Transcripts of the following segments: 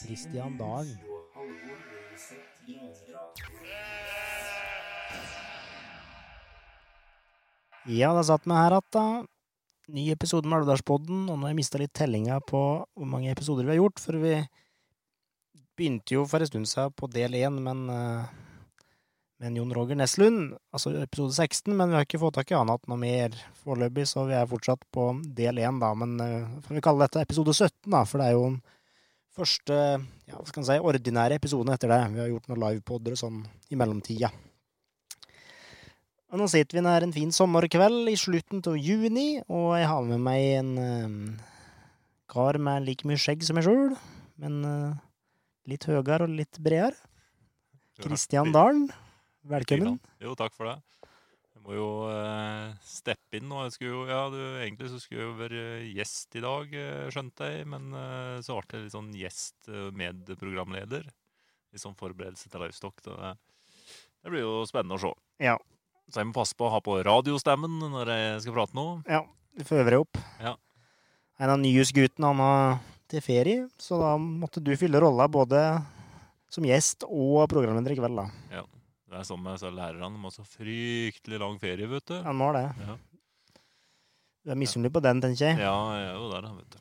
Christian Dalen. Ja, da satt vi her igjen. Ny episode med Alvdalspodden, og nå har jeg mista litt tellinga på hvor mange episoder vi har gjort, for vi begynte jo for en stund siden på del én, men men med Jon Roger Neslund, altså episode 16, men vi har ikke fått tak i annet noe mer foreløpig, så vi er fortsatt på del én, da. Men uh, får vi kalle dette episode 17, da, for det er jo første ja, hva skal man si, ordinære episode etter det. Vi har gjort noen livepodder og sånn i mellomtida. Og nå sitter vi nær en fin sommerkveld i slutten av juni, og jeg har med meg en uh, kar med like mye skjegg som meg sjøl, men uh, litt høyere og litt bredere. Kristian Dalen, velkommen. Jo, takk for det. Må jo eh, steppe inn nå. Jeg skulle jo, ja, du, egentlig så skulle jeg jo være gjest i dag, eh, skjønte jeg. Men eh, så ble jeg litt sånn gjest eh, med programleder. Litt sånn forberedelse til Livestock. Det, det blir jo spennende å se. Ja. Så jeg må passe på å ha på radiostemmen når jeg skal prate nå. Ja, du får øve deg opp. Ja. En av nyhusguttene han har til ferie, så da måtte du fylle rolla både som gjest og programleder i kveld, da. Det er sånn med så lærerne. De har så fryktelig lang ferie, vet du. Han må det. Ja, Du er misunnelig på den, tenker jeg. ja jeg er jo der, da, vet du.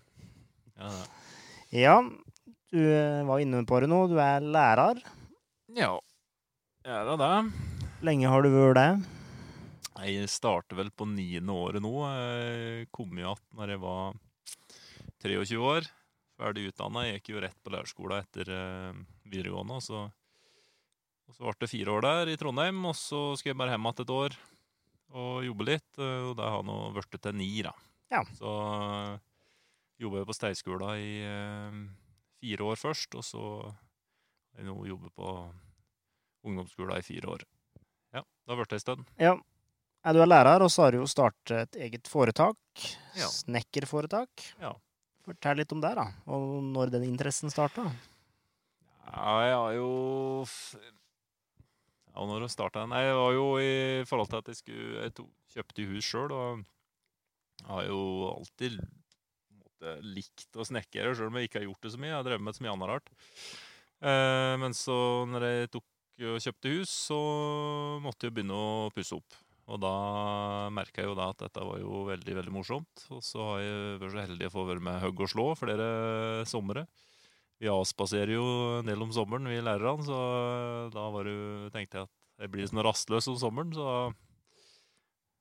Ja. Ja, du eh, var inne på det nå. Du er lærer. ja. jeg er da det. Lenge har du vært det? Jeg starter vel på niende året nå. Jeg kom jo igjen når jeg var 23 år. Ferdig utdanna. Jeg gikk jo rett på lærerskolen etter eh, videregående. Så, og så ble det fire år der i Trondheim, og så skal jeg bare hjem igjen et år og jobbe litt. eh, Og det har nå blitt til ni, da. Ja. Så uh, jobba jeg på Steiskolen i eh, fire år først, og så har jeg nå jobbet på ungdomsskolen i fire år. Ja, det har blitt ei stund. Ja. Du er lærer, og så har du jo startet et eget foretak. Ja. Snekkerforetak. Ja. Fortell litt om det, da. Og når den interessen starta. Ja, jeg har jo Ja, når starta? Nei, jeg var jo i forhold til at jeg skulle Jeg to, kjøpte hus sjøl, og jeg har jo alltid måtte, likt å snekre, sjøl om jeg ikke har gjort det så mye. Jeg har drevet med så mye annet rart. Eh, men så, når jeg tok og kjøpte hus, så måtte jeg begynne å pusse opp. Og da merka jeg jo da at dette var jo veldig, veldig morsomt. Og så har jeg vært så heldig å få være med Hugg og slå flere somre. Vi avspaserer jo en del om sommeren, vi lærerne, så da var det, tenkte jeg at jeg blir sånn rastløs om sommeren, så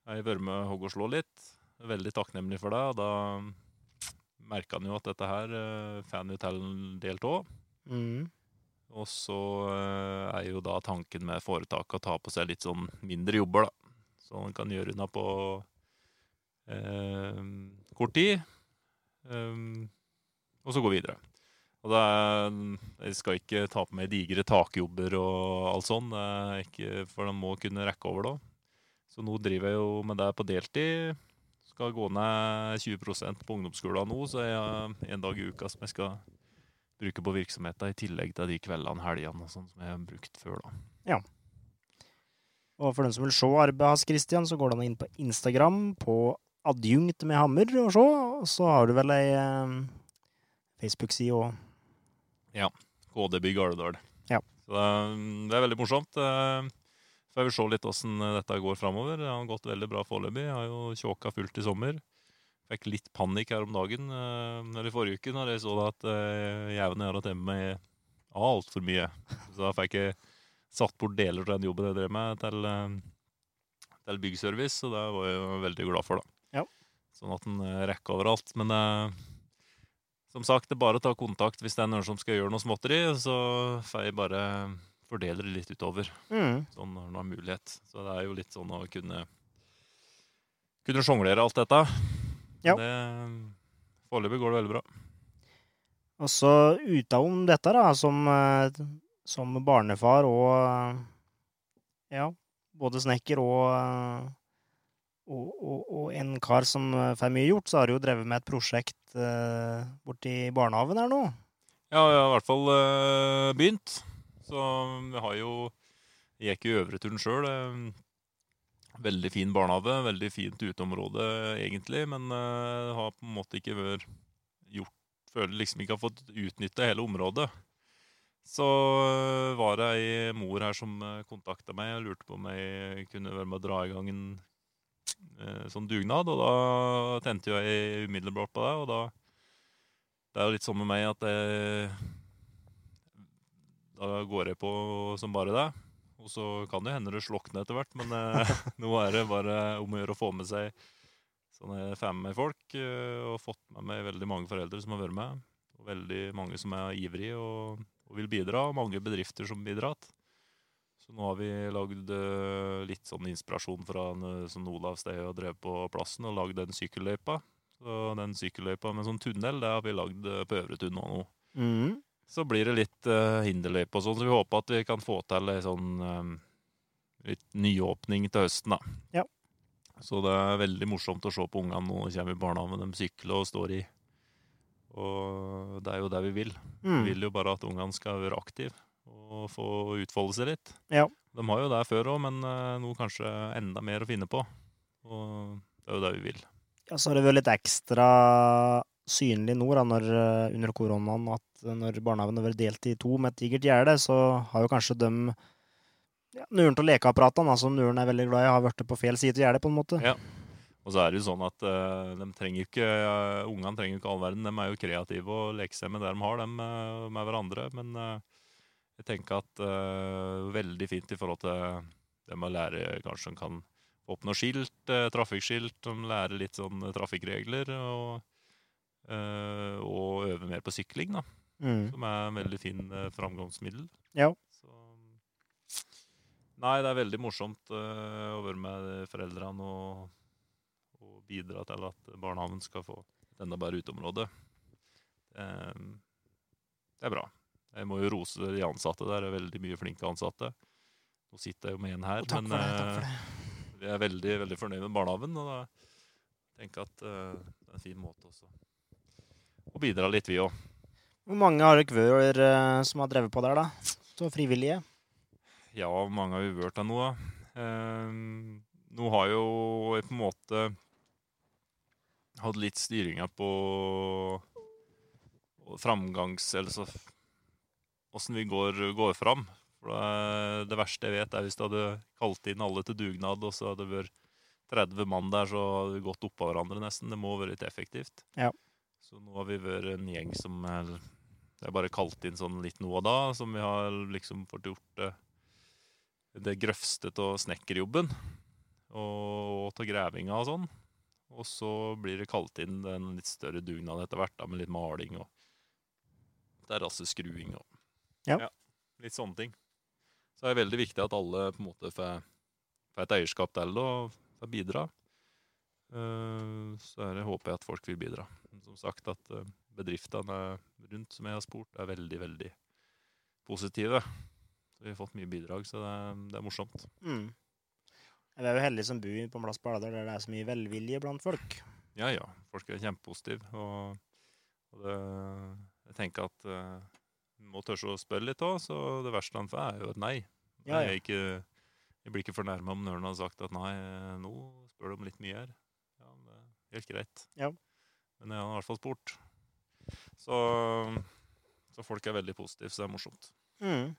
har jeg vært med hogg og slå litt. Veldig takknemlig for det, og da merka han jo at dette her eh, får han jo til en del av. Mm. Og så eh, er jo da tanken med foretaket å ta på seg litt sånn mindre jobber, da. Så han kan gjøre unna på eh, kort tid. Um, og så gå videre. Og er, jeg skal ikke ta på meg digre takjobber og alt er ikke, for de må kunne rekke over da. Så nå driver jeg jo med det på deltid. Skal gå ned 20% på ungdomsskolen nå, så jeg har en dag i uka som jeg skal bruke på virksomheten, i tillegg til de kveldene, helgene og sånn som jeg har brukt før. da. Ja. Og for den som vil se arbeidet hans, Christian, så går det an inn på Instagram på adjunkt med hammer og se. Og så har du vel ei eh, Facebook-side òg. KD-bygg Gardedal. Ja. Så det, det er veldig morsomt. Så Får vi se litt åssen dette går framover. Det har gått veldig bra foreløpig. Har jo tjåka fullt i sommer. Fikk litt panikk her om dagen, eh, eller i forrige uke, når jeg så at uh, jævene har hatt hjemme meg altfor mye. Så da fikk jeg satt bort deler av den jobben jeg drev med, til, eh, til byggservice, og det var jeg veldig glad for, da. Ja. Sånn at den rekker overalt. Men eh, som sagt, det er bare å ta kontakt hvis det er noen som skal gjøre noe småtteri, så får jeg bare fordele det litt utover, Mm. sånn når man har mulighet. Så det er jo litt sånn å kunne kunne sjonglere alt dette. Ja. Det, foreløpig går det veldig bra. Og så utenom dette, da, som, eh, som barnefar og eh, Ja, både snekker og eh, og, og, og en kar som får mye gjort, så har du jo drevet med et prosjekt eh, borti barnehagen her nå. Ja, jeg har i hvert fall uh, begynt. Så vi har jo Jeg gikk i Øvreturen sjøl. veldig fin barnehage, veldig fint uteområde egentlig, men uh, har på en måte ikke vært gjort føler liksom ikke har fått utnytta hele området. Så var det ei mor her som kontakta meg og lurte på om jeg kunne være med å dra i gang en eh, sånn dugnad. Og da tente jeg umiddelbart på det, og da Det er jo litt sånn med meg at jeg Da går jeg på som bare det. Og så kan det hende det slokner etter hvert, men eh, nå er det bare om å gjøre å få med seg sånne fem folk. eh, og fått med meg veldig mange foreldre som har vært med. Og veldig mange som er ivrige og, og vil bidra, og mange bedrifter som bidratt. Så nå har vi lagd eh, litt sånn inspirasjon fra en, eh, som Olav Stee har drevet på plassen, og lagd den sykkelløypa. Så den sykkelløypa med sånn tunnel, det har vi lagd eh, på Øvre Tun nå. nå. Mm. Så blir det litt uh, hinderløype og sånn, så vi håper at vi kan få til ei sånn um, litt nyåpning til høsten, da. Ja. Så det er veldig morsomt å se på ungene nå kommer i barnehagen, de sykler og står i. Og det er jo det vi vil. Vi Mm. vil jo bare at ungene skal være aktive og få utfolde seg litt. Ja. De har jo det før òg, men noe nå kanskje enda mer å finne på. Og det er jo det vi vil. Ja, så har det vært litt ekstra synlig nå da, når, eh, under koronaen at når barnehagen har vært delt i to med et digert gjerde, så har jo kanskje de ja, Nuren til lekeapparatene, som Nuren er veldig glad i, har blitt på feil side av gjerdet, på en måte. Ja. Og så er det jo sånn at uh, de trenger ikke, uh, ungene trenger ikke all verden. De er jo kreative og leker seg med det de har, de uh, med hverandre. Men eh, jeg tenker at uh, veldig fint i forhold til det med å lære Kanskje en kan oppnå skilt, uh, trafikkskilt. lære lærer litt sånn trafikkregler. Og, uh, og øve mer på sykling, da. Mm. Som er en veldig fin uh, framgangsmiddel. Ja. Så, nei, det er veldig morsomt uh, å være med foreldrene og, og bidra til at barnehagen skal få et enda bedre uteområde. Um, det er bra. Jeg må jo rose de ansatte der. Det er veldig mye flinke ansatte. Nå sitter jeg jo med en her, takk men for det. Takk for eh, det. vi er veldig, veldig fornøyd med barnehagen. Og da tenker jeg at uh, det er en fin måte også å bidra litt, vi òg. Hvor mange har dere vært uh, som har drevet på der, da? Så frivillige? Ja, hvor mange har vi vært der nå, da? Eh, nå har jo jeg på en måte hatt litt styringa på framgangs... Eller så Åssen vi går, går fram. For det, verste jeg vet, er hvis du hadde kalt inn alle til dugnad, og så hadde det vært 30 mann der, så hadde vi gått oppå hverandre nesten. Det må være litt effektivt. Ja. Så nå har vi vært en gjeng som er, Det er bare kalt inn sånn litt nå og da, som vi har liksom fått gjort det det grøvste av snekkerjobben og av grevinga og sånn. Og så blir det kalt inn en litt større dugnad etter hvert, da, med litt maling og terrasseskruing og Ja. litt sånne ting. Så det er veldig viktig at alle på en måte får, får et eierskap til det og får bidra. Uh, Så er det, håper jeg at folk vil bidra. Som sagt at uh, bedriftene rundt som jeg har spurt, er veldig, veldig positive. Så vi har fått mye bidrag, så det er, det er morsomt. Mm. Vi er jo heldige som bor på en plass på der det er så mye velvilje blant folk. Ja, ja. Folk er kjempepositive. Og, og det, jeg tenker at uh, må tørre å spørre litt òg, så det verste han får, er jo et nei. Ja, ja. Jeg, ikke, jeg blir ikke fornærma om Nøren har sagt at nei, nå spør du om litt mye her. Ja, det er helt greit. Ja. Men jeg har i hvert fall spurt. Så, så folk er veldig positive, så det er morsomt. Mm.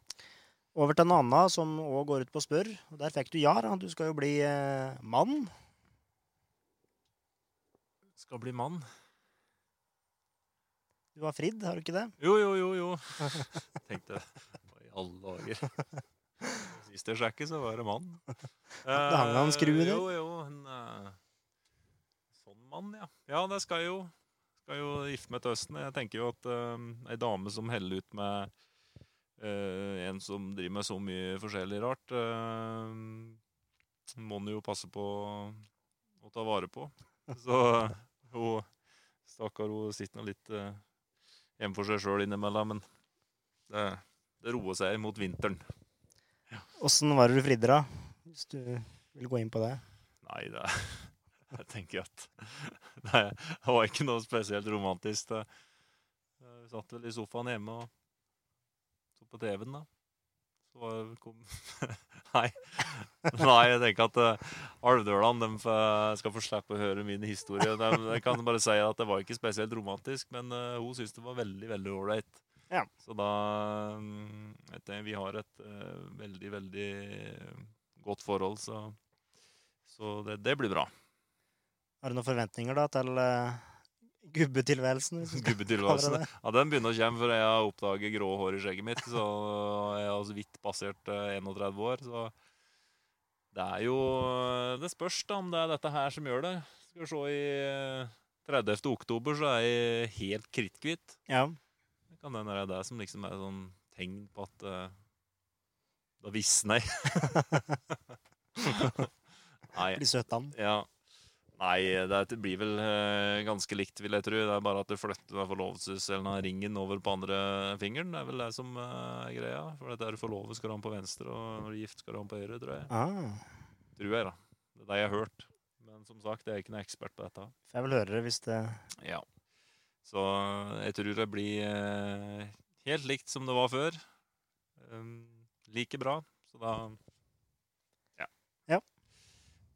Over til en annen som òg går ut på spør. Der fikk du ja. Du skal jo bli eh, mann. Skal bli mann. Du har fridd, har du ikke det? Jo, jo, jo, jo. Tenkte hva i alle dager. Sist jeg sjekket, så var det mann. Det hang en skrue der. Jo, jo. En eh, sånn mann, ja. Ja, det skal jo. Skal jo gifte meg til høsten. Jeg tenker jo at uh, ei dame som heller ut med uh, en som driver med så mye forskjellig rart, uh, må en jo passe på å ta vare på. Så hun stakkar, hun sitter nå litt uh, hjemme for seg sjøl innimellom, men det, det roer seg mot vinteren. Åssen var det du fridde, da? Hvis du vil gå inn på det. Nei, det Jeg tenker at det var ikke noe spesielt romantisk. Vi satt vel i sofaen hjemme og så på TV-en, da. Så kom Nei. Nei, jeg tenker at uh, Alvdølene skal få slippe å høre min historie. De, jeg kan bare si at det var ikke spesielt romantisk, men uh, hun syntes det var veldig veldig ålreit. Ja. Så da mm, vet jeg, Vi har et uh, veldig, veldig godt forhold, så, så det, det blir bra. Har du noen forventninger da til uh, gubbetilværelsen? Gubbetilværelsen. Ja, den begynner å komme, for jeg har oppdaget grå hår i skjegget mitt. Så jeg har så vidt passert eh, 31 år. Så det er jo Det spørs da om det er dette her som gjør det. Skal vi se i eh, 30. oktober så er jeg helt kritthvit. Ja. Det kan hende det er det som liksom er sånn tegn på at uh, Da visner jeg. blir 17. Ja. Nei, det, blir vel eh, ganske likt, vil jeg tro. Det er bare at du flytter den forlovelseselen av ringen over på andre fingeren. Det er vel det som eh, er greia. For det er forlovet skal du ha den på venstre, og når du er gift skal du ha den på høyre, tror jeg. Ah, Tror jeg, da. Det er det jeg har hørt. Men som sagt, jeg er ikke noen ekspert på dette. jeg vil høre det hvis det Ja. Så jeg tror det blir eh, helt likt som det var før. Um, like bra. Så da Ja. Ja.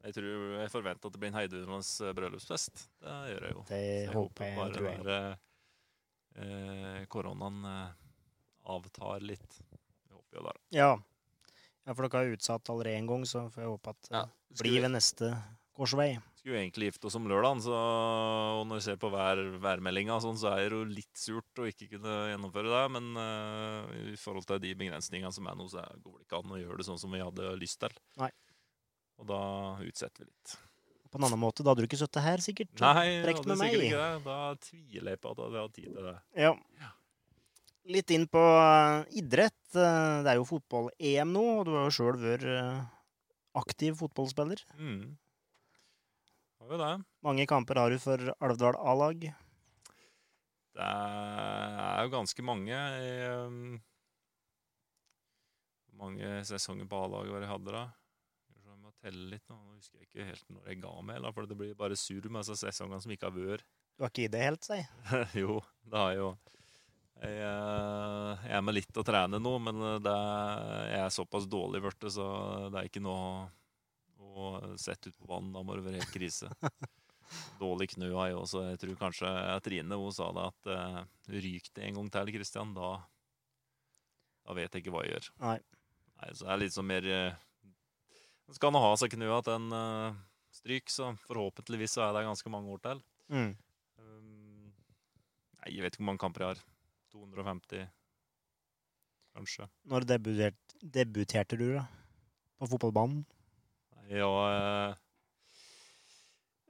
Jeg tror jeg forventer at det blir en heidundrende bryllupsfest. Det gjør jeg jo. Det jeg håper jeg, bare tror jeg. være, eh, koronaen eh, avtar litt. Jeg håper jo det. Ja. ja, for dere har utsatt allerede en gang, så får jeg håpe at det blir ved neste korsvei. skulle egentlig gifte oss om lørdagen, så og når jeg ser på vær, værmeldinga, sånn, så er det jo litt surt å ikke kunne gjennomføre det. Men uh, i forhold til de begrensningene som er nå, så går det ikke an å gjøre det sånn som vi hadde lyst til. Nei. Og da utsetter vi litt. På en annen måte, da hadde du ikke sittet her, sikkert. Nei, hadde sikkert meg. ikke det. Da tviler jeg på at vi hadde tid til det. Ja. Litt inn på eh, idrett. Eh, Det er jo fotball-EM nå, og du har jo sjøl vært eh, aktiv fotballspiller. Mm. Har jo det. Mange kamper har du for Alvdal A-lag. Det er jo ganske mange. Jeg, um, Hvor mange sesonger på A-laget var jeg hadde da? Skal vi se, Jeg må telle litt nå. Nå husker jeg ikke helt når jeg ga meg, da, for det blir bare sur med disse sesongene som ikke har vært. Du har ikke i det helt, si. jo, det har jeg jo. Jeg, eh, jeg er med litt å trene nå, men eh, det er, jeg er såpass dårlig blitt, så det er ikke noe å sette ut på vann. Da må det være helt krise. Dårlig knø har jeg også. Jeg tror kanskje Trine hun sa det at uh, ryk det en gang til, Kristian, da, da vet jeg ikke hva jeg gjør. Nei. Nei, så det er litt sånn mer uh, Skal nå ha seg knøa til en uh, stryk, så forhåpentligvis så er det ganske mange år til. Mm. Um, nei, jeg vet ikke hvor mange kamper jeg har. 250, kanskje. Når debutert, debuterte du, da? På fotballbanen? Ja, eh,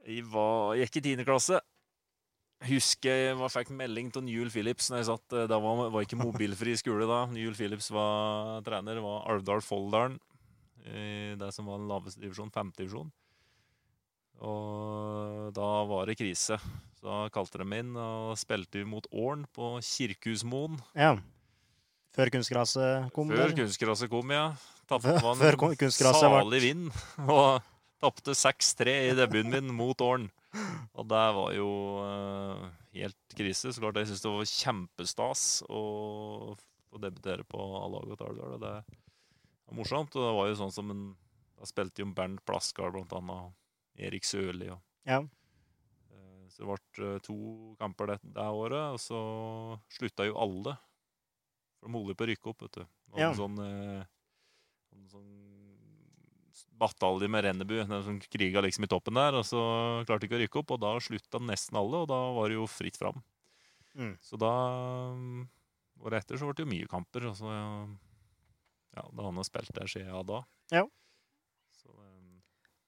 jeg var, jeg gikk i tiende klasse. Husker jeg jeg fikk melding til Newell Phillips når jeg satt eh, Da var, var ikke mobilfri skole da. Newell Phillips var trener. var Alvdal Folldalen. I Det som var den laveste divisjonen, femte divisjon. Og da var det krise. Så da kalte de inn og spilte vi mot Åren på Kirkehusmoen. Ja. Før kunstgraset kom? Før der. kunstgraset kom, ja. Tapte man før salig vind. Og tapte 6-3 i debuten min mot Åren. Og det var jo uh, helt krise. Så klart jeg syns det var kjempestas å få debutere på A-laget til Alvdal. Det var morsomt. Og det var jo sånn som en Da spilte jo Bernt Plaskar blant annet. og Erik Sørli og Ja. Eh, Så det ble eh, to kamper det, det året, og så slutta jo alle. For de holdt på å rykke opp, vet du. Det var Ja. En sånn, eh, en sånn batalje med Rennebu, den som kriga liksom i toppen der, og så klarte de ikke å rykke opp, og da slutta nesten alle, og da var det jo fritt fram. Mm. Så da mm, Året etter så ble det jo mye kamper, og så Ja, da har han spilt der siden ja, da. Ja. Så, um,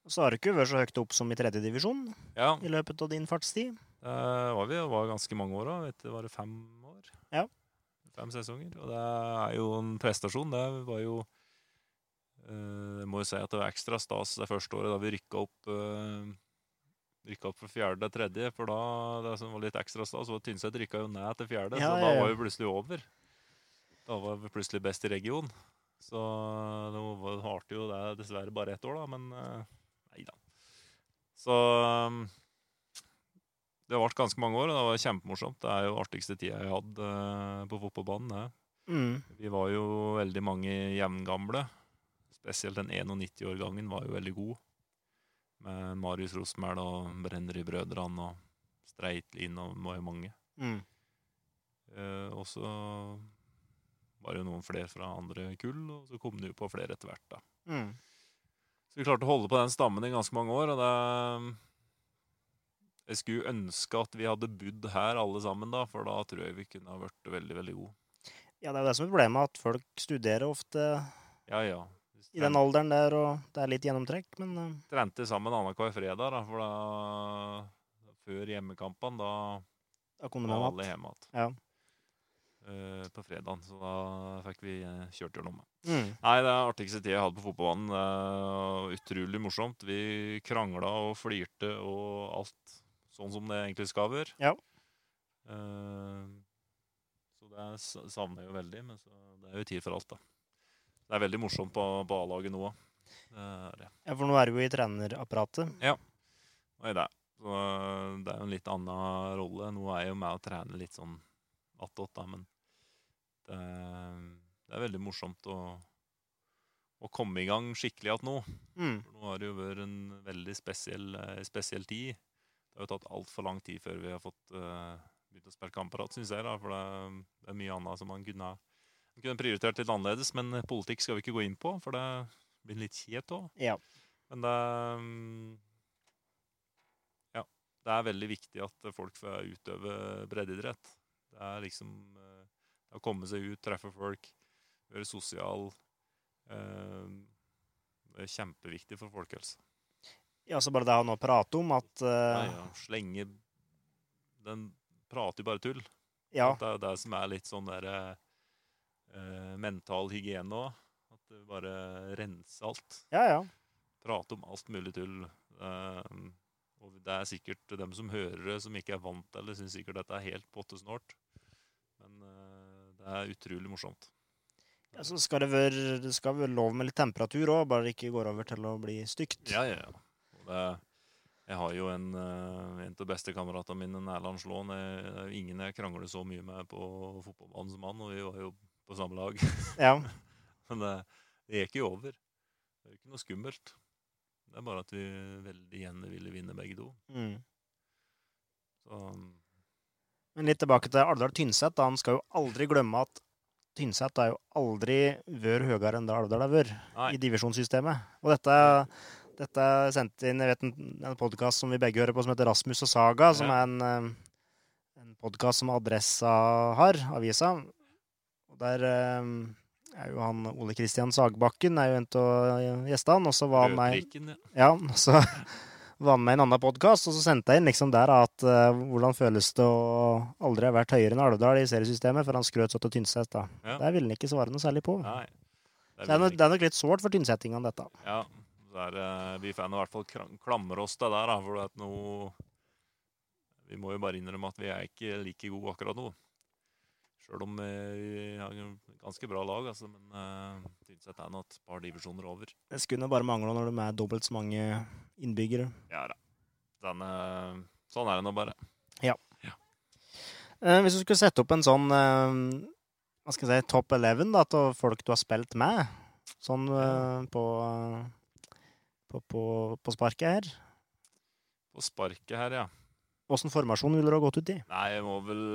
Så har du ikke vært så høyt opp som i tredje divisjon ja, i løpet av din fartstid. Det var vi, det var ganske mange år da. Vet du, var det fem år? Ja. Fem sesonger. Og det er jo en prestasjon. Det var jo uh, Jeg må jo si at det var ekstra stas det første året da vi rykka opp uh, Rykka opp fra fjerde til tredje, for da det som var litt ekstra stas, var Tynset rykka jo ned til fjerde, Ja, så da var vi plutselig over. Da var vi plutselig best i region. Så nå var- varte jo det dessverre bare ett år, da, men uh, nei da. Så det har vært ganske mange år, og det var kjempemorsomt. Det er jo artigste tida jeg hadde eh, på fotballbanen. Det. Mm. Vi var jo veldig mange jevngamle. Spesielt den 91-årgangen var jo veldig god. Med Marius Rosmæl og Brennerybrødrene og Streitlin og mange. Mm. Eh, og så var det noen flere fra andre kull, og så kom det jo på flere etter hvert. da. Mm. Så vi klarte å holde på den stammen i ganske mange år, og det Jeg skulle ønske at vi hadde bodd her alle sammen, da, for da tror jeg vi kunne ha vært veldig, veldig gode. Ja, det er jo det som er problemet, at folk studerer ofte Ja, ja. Trent... i den alderen der, og det er litt gjennomtrekk, men eh, trente sammen annenhver fredag, da, for da Før hjemmekampene, da da kom var alle hjemme igjen. Ja. Eh, på fredagen, så da fikk vi eh, kjørt gjennom. Mm. Nei, det er artigste tida jeg hadde på fotballbanen. Var utrolig morsomt. Vi krangla og flirte og alt sånn som det egentlig skal være. Ja. Uh, så det savner jeg jo veldig, men så, det er jo tid for alt, da. Det er veldig morsomt på, på A-laget nå òg. Ja, for nå er du jo i trenerapparatet. Og i det. Så det er jo en litt annen rolle. Nå er jeg jo med å trene litt sånn attåt, da, men det, det er veldig morsomt å, å komme i gang skikkelig igjen nå. Mm. For nå har det jo vært en veldig spesiell, eh, spesiell tid. Det har jo tatt altfor lang tid før vi har fått uh, begynt å spille kamper igjen, syns jeg. da, For det, det er mye annet som man kunne, man kunne prioritert litt annerledes. Men politikk skal vi ikke gå inn på, for det blir litt kjipt òg. Ja. Men det um, Ja. Det er veldig viktig at folk får utøve breddeidrett. Det er liksom eh, Å komme seg ut, treffe folk, være sosial. eh, Det er kjempeviktig for folkehelsa. ja, så bare det å nå prate om at Ja, eh, ja. Slenge Den prater jo bare tull. ja, Det er jo det som er litt sånn der eh, mental hygiene òg. At du bare renser alt. ja, ja. prate om alt mulig tull. Eh, og det er sikkert dem som hører det, som ikke er vant til det, syns sikkert dette er helt pottesnort. Det er utrolig morsomt. ja så skal det være, det skal være lov med litt temperatur òg, bare det ikke går over til å bli stygt. Ja, ja, ja. Det, jeg har jo en, eh, en av bestekameratene mine, Erland Slåen. Jeg, ingen jeg krangler så mye med på fotballbanen som han, og vi var jo på samme lag. Ja. Men det, det gikk jo over. Det er ikke noe skummelt. Det er bare at vi veldig gjerne ville vinne begge to. Mm. Så Men litt tilbake til Alvdal Tynset. Han skal jo aldri glemme at Tynset har jo aldri vært høyere enn det Alvdal har vært i divisjonssystemet. Og dette, dette sendte inn jeg vet, en, en podkast som vi begge hører på, som heter Rasmus og Saga, som Ja. er en, eh, en podkast som Adressa har, avisa. Og der eh, er jo han Ole Kristian Sagbakken er jo en av gjestene, og så var han meg... Ja. ja, så var med i en annen podkast, og så sendte jeg inn liksom der at uh, hvordan føles det å aldri ha vært høyere enn Alvdal i seriesystemet, for han skrøt så til Tynset. da. Ja. Der ville han ikke svare noe særlig på. Nei. Så det er, nok, det er nok litt sårt for tynsettingene, dette. Ja, der, er, eh, vi får i hvert fall kram- klamre oss til det der, da, for at nå Vi må jo bare innrømme at vi er ikke like gode akkurat nå. Sjøl om eh, vi har ganske bra lag, altså, men uh, Tynset er nå et par divisjoner over. Det skulle bare mangle når de er dobbelt så mange innbyggere. Ja da. Den, eh, sånn er det nå bare. Eh, hvis du skulle sette opp en sånn eh, hva skal jeg si, topp 11 da, til folk du har spilt med, sånn eh, på, på, på, på sparket her, På sparket her, ja. åssen formasjon ville du ha gått ut i? Nei, jeg må vel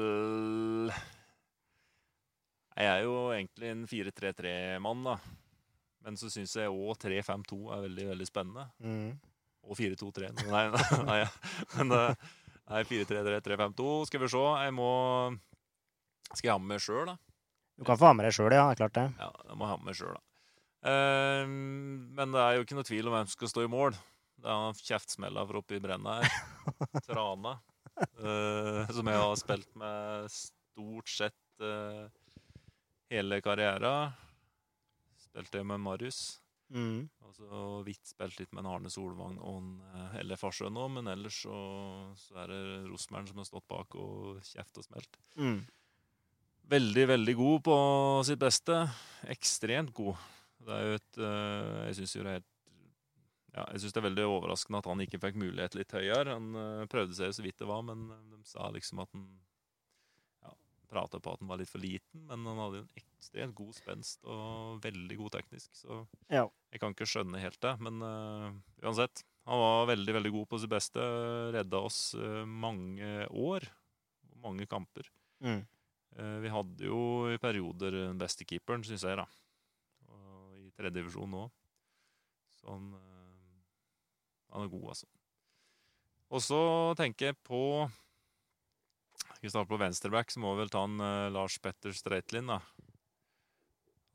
Jeg er jo egentlig en 4-3-3-mann, da. Men så syns jeg òg 3-5-2 er veldig veldig spennende. Mm. Og 4-2-3. Nei, nei, men eh, nei, 4-3-3-3-5-2. Skal vi se. Jeg må Skal jeg ha med meg sjøl, da? Du kan få ha med deg sjøl, ja. det er klart det. Ja, jeg må ha med meg sjøl, da. Eh, men det er jo ikke noe tvil om hvem som skal stå i mål. Det er han kjeftsmella fra oppe i brenna her. Trana. eh, som jeg har spilt med stort sett hele karriera. Spilte jeg med Marius. Mm. Og så vidt spilt litt med en Arne Solvang og en eh, Elle Farsø nå, men ellers så, så er det Rosmern som har stått bak og kjeft og smelt. Mm. Veldig, veldig god på sitt beste. Ekstremt god. Det er jo et eh, Jeg syns jo det er helt ja, jeg synes det er veldig overraskende at han ikke fikk mulighet litt høyere. Han eh, prøvde seg så vidt det var, men de sa liksom at han prata på at han var litt for liten, men han hadde en ekstremt god spenst og veldig god teknisk. Så Ja. jeg kan ikke skjønne helt det. Men uh, uansett, Han var veldig veldig god på sitt beste. Redda oss uh, mange år. Mange kamper. Mm. Uh, vi hadde jo i perioder den beste keeperen, syns jeg, da. Og I tredje divisjon nå. Så han, han er god, altså. Og så tenker jeg på Skal vi starte på venstreback, så må vi vel ta en uh, Lars Petter Streitlin, da.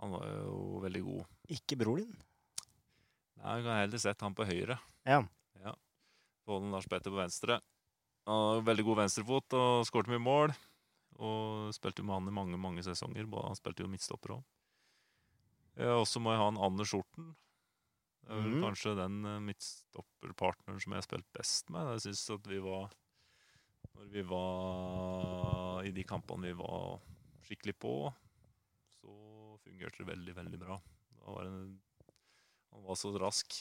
Han var jo veldig god. Ikke bror din? Nei, Jeg kan heller sett han på høyre. Ja. Ja. Få Lars Petter på venstre. Han har veldig god venstrefot og skåret mye mål. Og spilte med han i mange mange sesonger. Han spilte jo midtstopper òg. Og så må jeg ha en Anders Horten. Det er vel mm. kanskje den eh, midtstopperpartneren som jeg har spilt best med. Jeg syns at vi var Når vi var i de kampene vi var skikkelig på, så fungerte det veldig, veldig bra. Var det, han var så rask.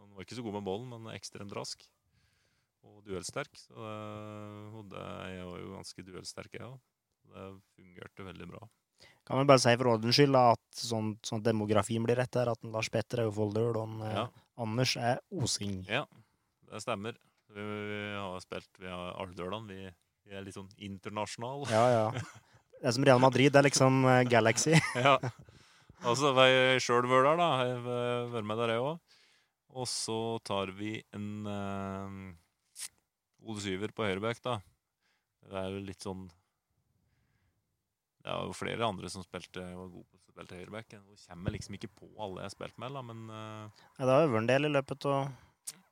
Han var ikke så god med bollen, men ekstremt rask. Og duellsterk. Så det, og det, jeg var jo ganske duellsterk, jeg òg. Det fungerte veldig bra. Kan vi bare si for ordens skyld da, at sånn, sånn demografien blir rett her, at Lars Petter er jo Folldøl, og en, eh, Ja. Anders er Osing. Ja, det stemmer. Vi, vi har spilt Vi har Alvdølan. Vi, vi er litt sånn internasjonale. Ja, ja. Det er som Real Madrid, det er liksom eh, Galaxy. ja. Og så har jeg sjøl der da. Jeg har vært med der, jeg òg. Og så tar vi en uh, Ole Syver på høyreback, da. Det er jo litt sånn Det er jo flere andre som spilte var gode på å spille høyreback. Jeg kommer liksom ikke på alle jeg har spilt med, da, men uh, Ja, det har vært en del i løpet av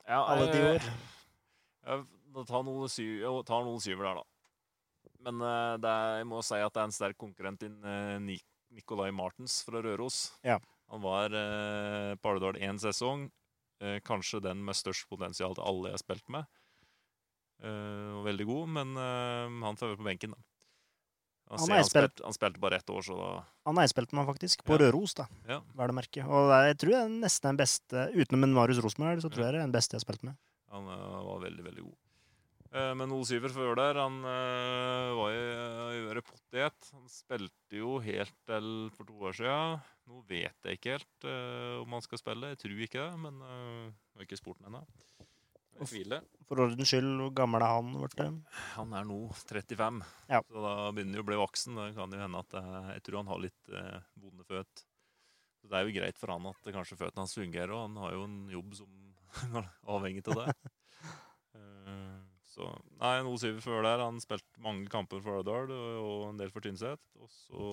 ja, alle de år. Ja, da tar noen, syv, Sy tar noen Syver der, da. Men uh, det er, jeg må si at det er en sterk konkurrent inn uh, Nikolai Martens fra Røros. Ja. Han var uh, på Alvdal én sesong. Uh, kanskje den med størst potensial til alle jeg har spilt med. Uh, og veldig god, men eh, han får være på benken, da. Han, Han han, spilt- han spilte bare ett år, så da Han med, faktisk. På Ja. Røros, da. Ja. Og jeg tror det er nesten den beste Utenom en Marius Rosenberg, så tror jeg det er den beste jeg har spilt med. Han eh, var veldig, veldig god. Eh, men Ole Syver før der, han eh, var i uh, øret potet. Han spilte jo helt til for to år siden. Nå vet jeg ikke helt om han skal spille. Jeg tror ikke det, men jeg har ikke spurt ham ennå. For ordens skyld, hvor gammel er han blitt? Han er nå 35, Ja. så da begynner han å bli voksen. Det kan jo hende at Jeg tror han har litt vonde føtt. Så det er jo greit for han at kanskje føttene hans fungerer, og han har jo en jobb som avhengig av det. Eh, så Nei, Ole Syver før der, han spilte mange kamper for Ørdal og, og en del for Tynset. Og så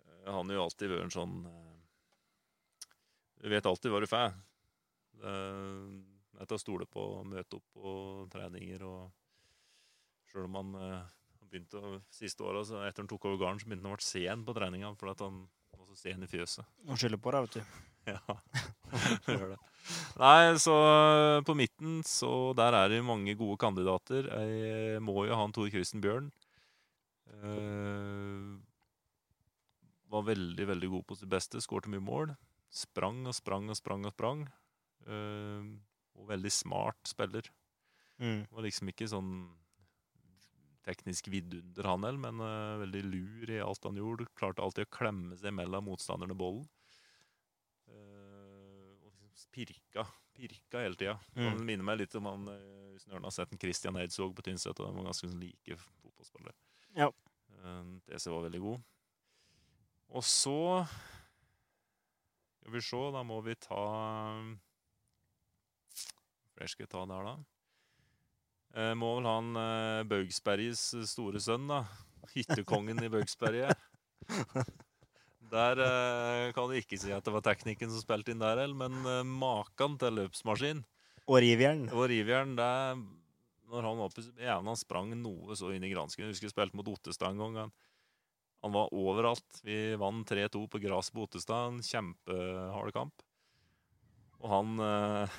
eh, Han har jo alltid vært en sånn eh, Du vet alltid hva du får. Det er til å stole på møte opp på treninger. og Sjøl om han eh, begynte å, siste året, så etter han tok over gården, så begynte han å bli sen på treninga fordi han var så sen i fjøset. Han skylder på deg, vet du. Ja, det gjør det. Nei, så eh, på midten, så der er det mange gode kandidater. Jeg må jo ha en Tor Christen Bjørn. Uh, var veldig, veldig god på sitt beste. Skårte mye mål. Sprang og sprang og sprang og sprang. Uh, og veldig smart spiller. Mm. Var liksom ikke sånn teknisk vidunder, han heller, men uh, veldig lur i alt han gjorde. Klarte alltid å klemme seg mellom motstanderne bollen. Pirka, pirka hele tida. Mm. Det minner meg litt om han eh, hvis noen har sett en Christian Eidsvåg på Tynset. De var ganske like fotballspillere. Ja. Eh, DC var veldig god. Og så Skal vi se, da må vi ta Flere skal vi ta der, da? Eh, må vel han eh, store sønn, da. Hyttekongen i Baugsberget. Der eh, kan du ikke si at det var teknikken som spilte inn der, men eh, maken til løpsmaskin Og rivjern. og rivjern, det er Når han var på jævla han sprang noe så inn i gransken. Jeg husker jeg spilte mot Ottestad en gang. Han, han var overalt. Vi vant 3-2 på gras på Ottestad. En kjempehard kamp. Og han eh,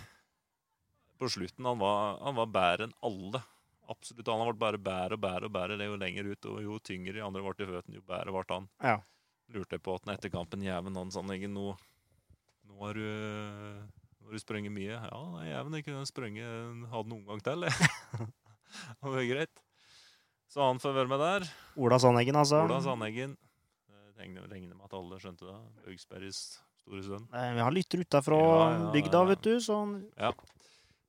På slutten han var, han var bedre enn alle. Absolutt. Han vært bare bedre og bedre og bedre. Det jo lenger ut, og jo tyngre de andre ble i føttene, jo bedre ble han. Ja. Lurte jeg på at etter kampen Jæven han sa Eggen, nå, nå har du nå har du sprunget mye. Ja, Jæven, jeg kunne sprunget hadde noen omgang til. jeg. det var greit. Så han får være med der. Ola Sandeggen, altså. Ola Sandeggen. Jeg regner regner med at alle skjønte det. Baugsbergs Store Støen. Eh, Vi har lytter utafra Ja, ja, bygda, vet du, så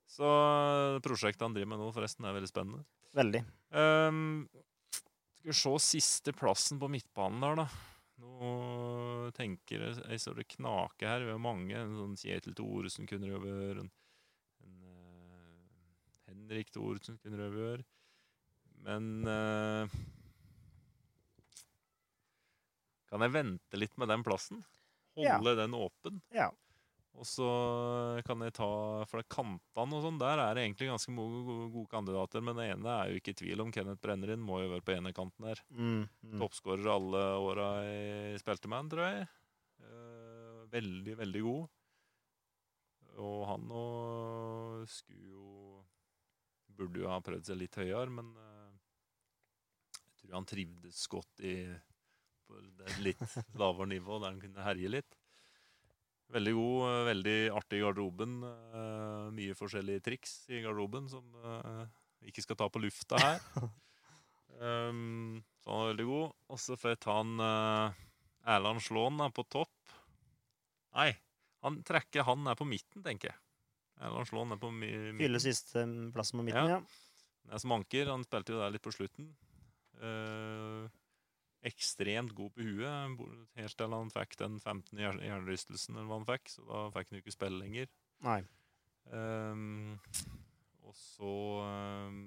Så eh, prosjektet han driver med nå, forresten, er veldig spennende. veldig. Um, skal vi se siste plassen på midtbanen der, da. Tenker jeg så det knake her. Vi har mange. En sånn Kjetil Thoresen kunne det vært. En, eh, Henrik Thoresen kunne det vært. Men uh, Kan jeg vente litt med den plassen? Ja. Holde den åpen? Ja. Og så kan jeg ta det er kantene og sånn, der er det egentlig ganske mange gode, gode kandidater. Men det ene er jo ikke i tvil om. Kenneth Brennerin må jo være på ene kanten her. Mm, mm. Toppskårer alle åra jeg spilte med han, tror jeg. Eh, veldig, veldig god. Og han nå skulle jo Burde jo ha prøvd seg litt høyere, men eh, jeg tror han trivdes godt i på et litt lavere nivå, der han kunne herje litt. Veldig god, eh, veldig artig i garderoben. Uh, mye forskjellige triks i garderoben som uh, vi ikke skal ta på lufta her. Um, så han var veldig god. Og så får jeg ta han uh, Erland Slåen er på topp. Nei, han trekker han er på midten, tenker jeg. Erland Slåen er på mi midten. Fyller siste plassen på midten, ja. Han er som anker. Han spilte jo der litt på slutten. Eh, ekstremt god på huet. Helt til han fikk den 15. hjer- hjernerystelsen, eller hva han fikk. Så da fikk han jo ikke spille lenger. Nei. Um, og så um,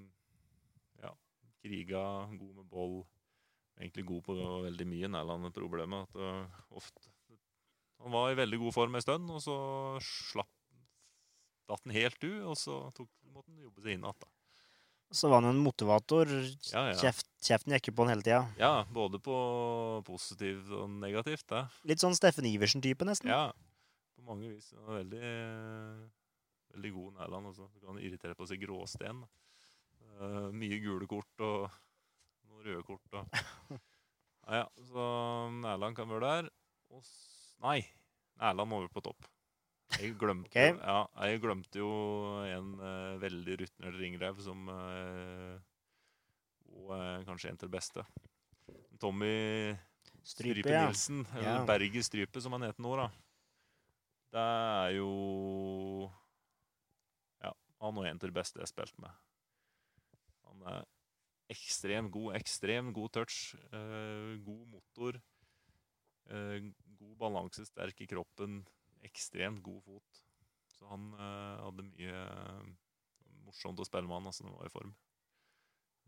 ja, kriga, god med boll. Egentlig god på veldig mye. Nærland er problemet at det ofte Han var i veldig god form en stund, og så slapp datt han helt ut, og så tok, måtte han jobbe seg inn igjen. Så var han en motivator. Ja, ja. Kjeft, kjeften gikk jo på han hele tida. Ja, både på positivt og negativt. Da. Litt sånn Steffen Iversen-type, nesten. Ja, på mange vis. Han er veldig, veldig god Nærland. Også. Du kan irritere på seg gråsten. da. Eh, mye gule kort og noen røde kort. Og. Ja, ja, så Nærland kan være der. Og nei, Nærland må være på topp. Jeg glemte, okay. ja, jeg glemte jo en uh, veldig rutinert ringrev som uh, Og eh, kanskje en til det beste. Tommy Strype, Strype ja. Nilsen, eller Ja. Berget Strype som han heter nå, da. Det er jo Ja, han er en til det beste jeg har spilt med. Han er ekstremt god, ekstremt god touch, god motor. god balanse, sterk i kroppen, ekstremt god fot. Så han uh, hadde mye uh, morsomt å spille med han altså, når han var i form.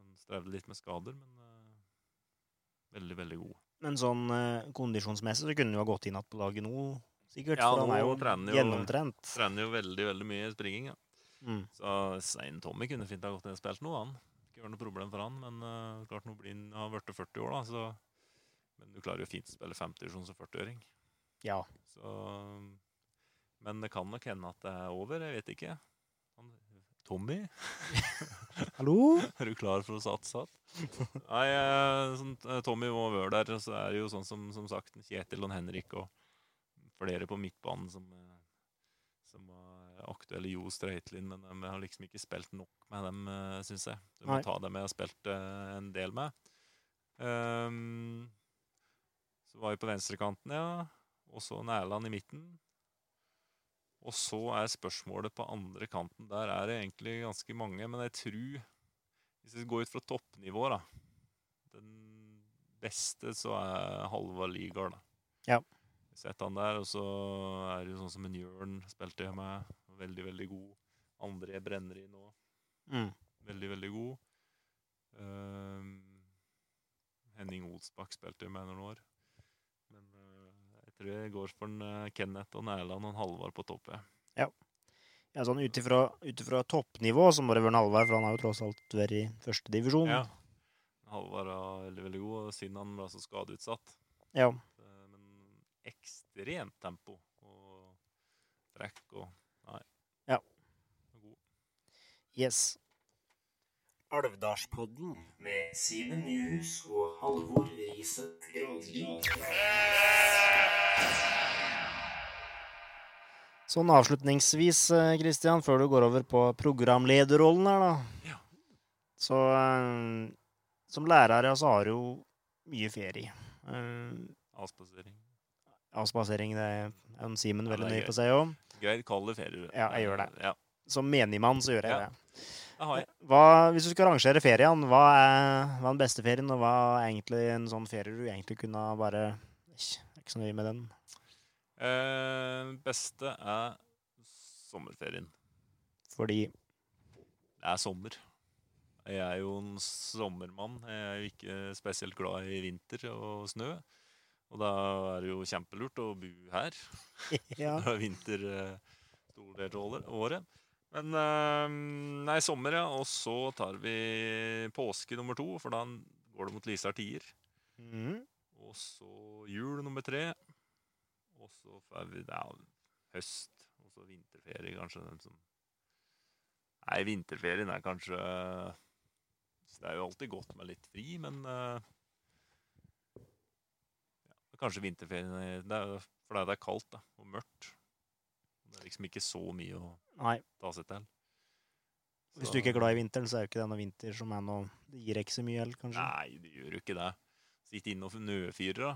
Han strevde litt med skader, men uh, veldig, veldig god. Men sånn kondisjonsmessig så kunne han jo ha gått inn igjen på laget nå, sikkert. Ja, for han er jo trener jo- gjennomtrent. Trener jo veldig veldig mye springing. Ja. Mm. Så Svein Tommy kunne fint ha gått inn og spilt noe, han. Ikke vært noe problem for han, men klart nå blir han blitt 40 år, da, så Men du klarer jo fint å spille 50-divisjon som 40-åring. Ja. Så Men det kan nok hende at det er over, jeg vet ikke. Tommy, Hallo? er du klar for å satse? Nei, eh, sånn, eh, Tommy må være der, og så er det jo sånn som, som sagt Kjetil og Henrik og flere på midtbanen som, eh, som var aktuelle. Jo Streitlin, men de har liksom ikke spilt nok med dem, syns jeg. Du må Nei. ta dem jeg har spilt en del med. Um, så var vi på venstrekanten, ja. Og så Nærland i midten. Og så er spørsmålet på andre kanten. Der er det egentlig ganske mange, men jeg tror Hvis vi går ut fra toppnivå, da Den beste så er Halvard Ligard, da. Ja. Sett han der, og så er det jo sånn som en Jørn spilte jeg med. Veldig, veldig god. André i nå. Mm. Veldig, veldig god. Um, Henning Olsbakk spilte jeg med noen år. Men tror jeg går for en, eh, Kenneth og Nærland og en Halvard på topp. Ja. Ja, sånn ut ifra toppnivå så må det være en Halvard, for han har jo tross alt vært i første divisjon. Ja. Halvard er veldig, veldig god, og siden han ble så skadeutsatt. Ja. Eh, Men ekstremt tempo og trekk og Nei. Ja. God. Yes. Alvdalspodden med Simen Nyhus og Halvor Riset Granli. Sånn avslutningsvis, Kristian, før du går over på programlederrollen her, da. Ja. Så eh, som lærer ja, så har du jo mye ferie. Eh, Avspasering. avspasering. Det er en Simen veldig gøy. på seg òg. Greit, kall det ferie. Ja, jeg gjør det. Ja, Som menigmann så gjør jeg Ja. det. Hva, hvis du skal rangere ferien, hva er, hva er den beste ferien, og hva er egentlig en sånn ferie du egentlig kunne bare Ikke, så nøye med den. Eh, beste er sommerferien. Fordi Det er sommer. Jeg er jo en sommermann. Jeg er jo ikke spesielt glad i vinter og snø. Og da er det jo kjempelurt å bo her. Ja. Det er vinter eh, stor del av året. Men uh, nei, sommer, ja. Og så tar vi påske nummer to, for da går det mot lysere tider. Mm. Og så jul nummer tre. Og så får vi ja, høst. Og så vinterferie, kanskje. Den som Nei, vinterferien er kanskje Det er jo alltid godt med litt fri, men uh... ja, Kanskje vinterferien er, det er, For det er kaldt da, og mørkt. Det er liksom ikke så mye å Nei, ta seg til. hvis du ikke er glad i vinteren, så er jo ikke det noe vinter som er noe Det gir ikke så mye heller, kanskje. Nei, det gjør jo ikke det. Sitte inne og nødfyre, da.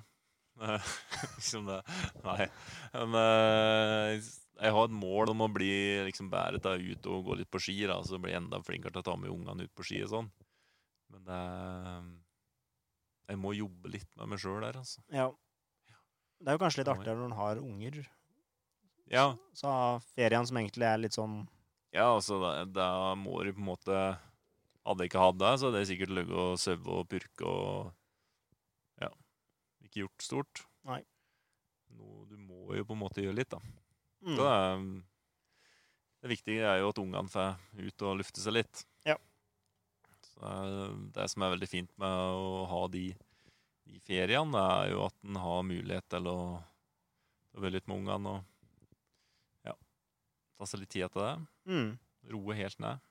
Eh, liksom det. Nei. Men eh, jeg har et mål om å bli liksom bedre til å ut og gå litt på ski. da, Så bli enda flinkere til å ta med ungene ut på ski og sånn. Men det Jeg må jobbe litt med meg sjøl der, altså. Ja. Det er jo kanskje litt jeg. artigere når en har unger. Ja, Så ferien som egentlig er litt sånn ja altså, da, da må du på en måte Hadde jeg ikke hatt det, så hadde jeg sikkert ligget og sovet og purke og Ja. Ikke gjort stort. Nei. Nå, du må jo på en måte gjøre litt, da. mm. Så det, er, det viktige er jo at ungene får ut og lufte seg litt. Ja. Så det er det som er veldig fint med å ha de, de feriene, er jo at en har mulighet til å, å være litt med ungene og ta seg litt tid til det. Mm. Roe helt ned.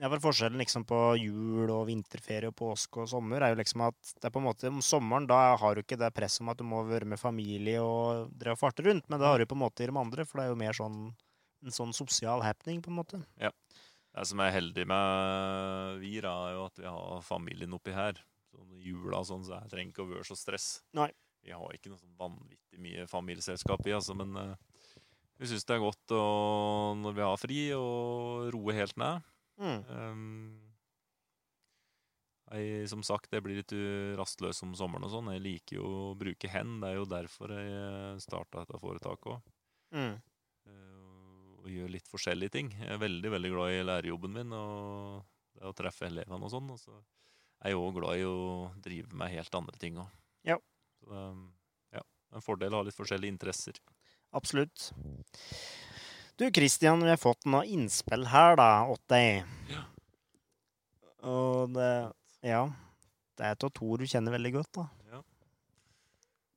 Ja, for Forskjellen liksom på jul og vinterferie og påske og sommer er jo liksom at det er på en måte om sommeren da har du ikke det presset om at du må være med familie og dra og farte rundt, men det har du på en måte i de andre, for det er jo mer sånn en sånn sosial happening, på en måte. Ja. Det som er heldig med vi, da, er jo at vi har familien oppi her. Sånn jula og sånn, så jeg trenger ikke å være så stress. Nei. Vi har ikke noe sånn vanvittig mye familieselskap i, altså, men eh, vi syns det er godt å, når vi har fri, å roe helt ned. Mm. Um, jeg, som sagt, jeg blir litt rastløs om sommeren og sånn. Jeg liker jo å bruke hen. Det er jo derfor jeg starta dette foretaket òg. Mm. Uh, og gjør litt forskjellige ting. Jeg er veldig veldig glad i lærerjobben min og det å treffe elevene og sånn. Og så er jeg òg glad i å drive med helt andre ting òg. Ja. Så det er- ja, er en fordel å ha litt forskjellige interesser. Absolutt. Du, Christian, vi har fått noen innspill her, da, åt deg. Ja. Og det Ja. Det er av to du kjenner veldig godt, da. Ja.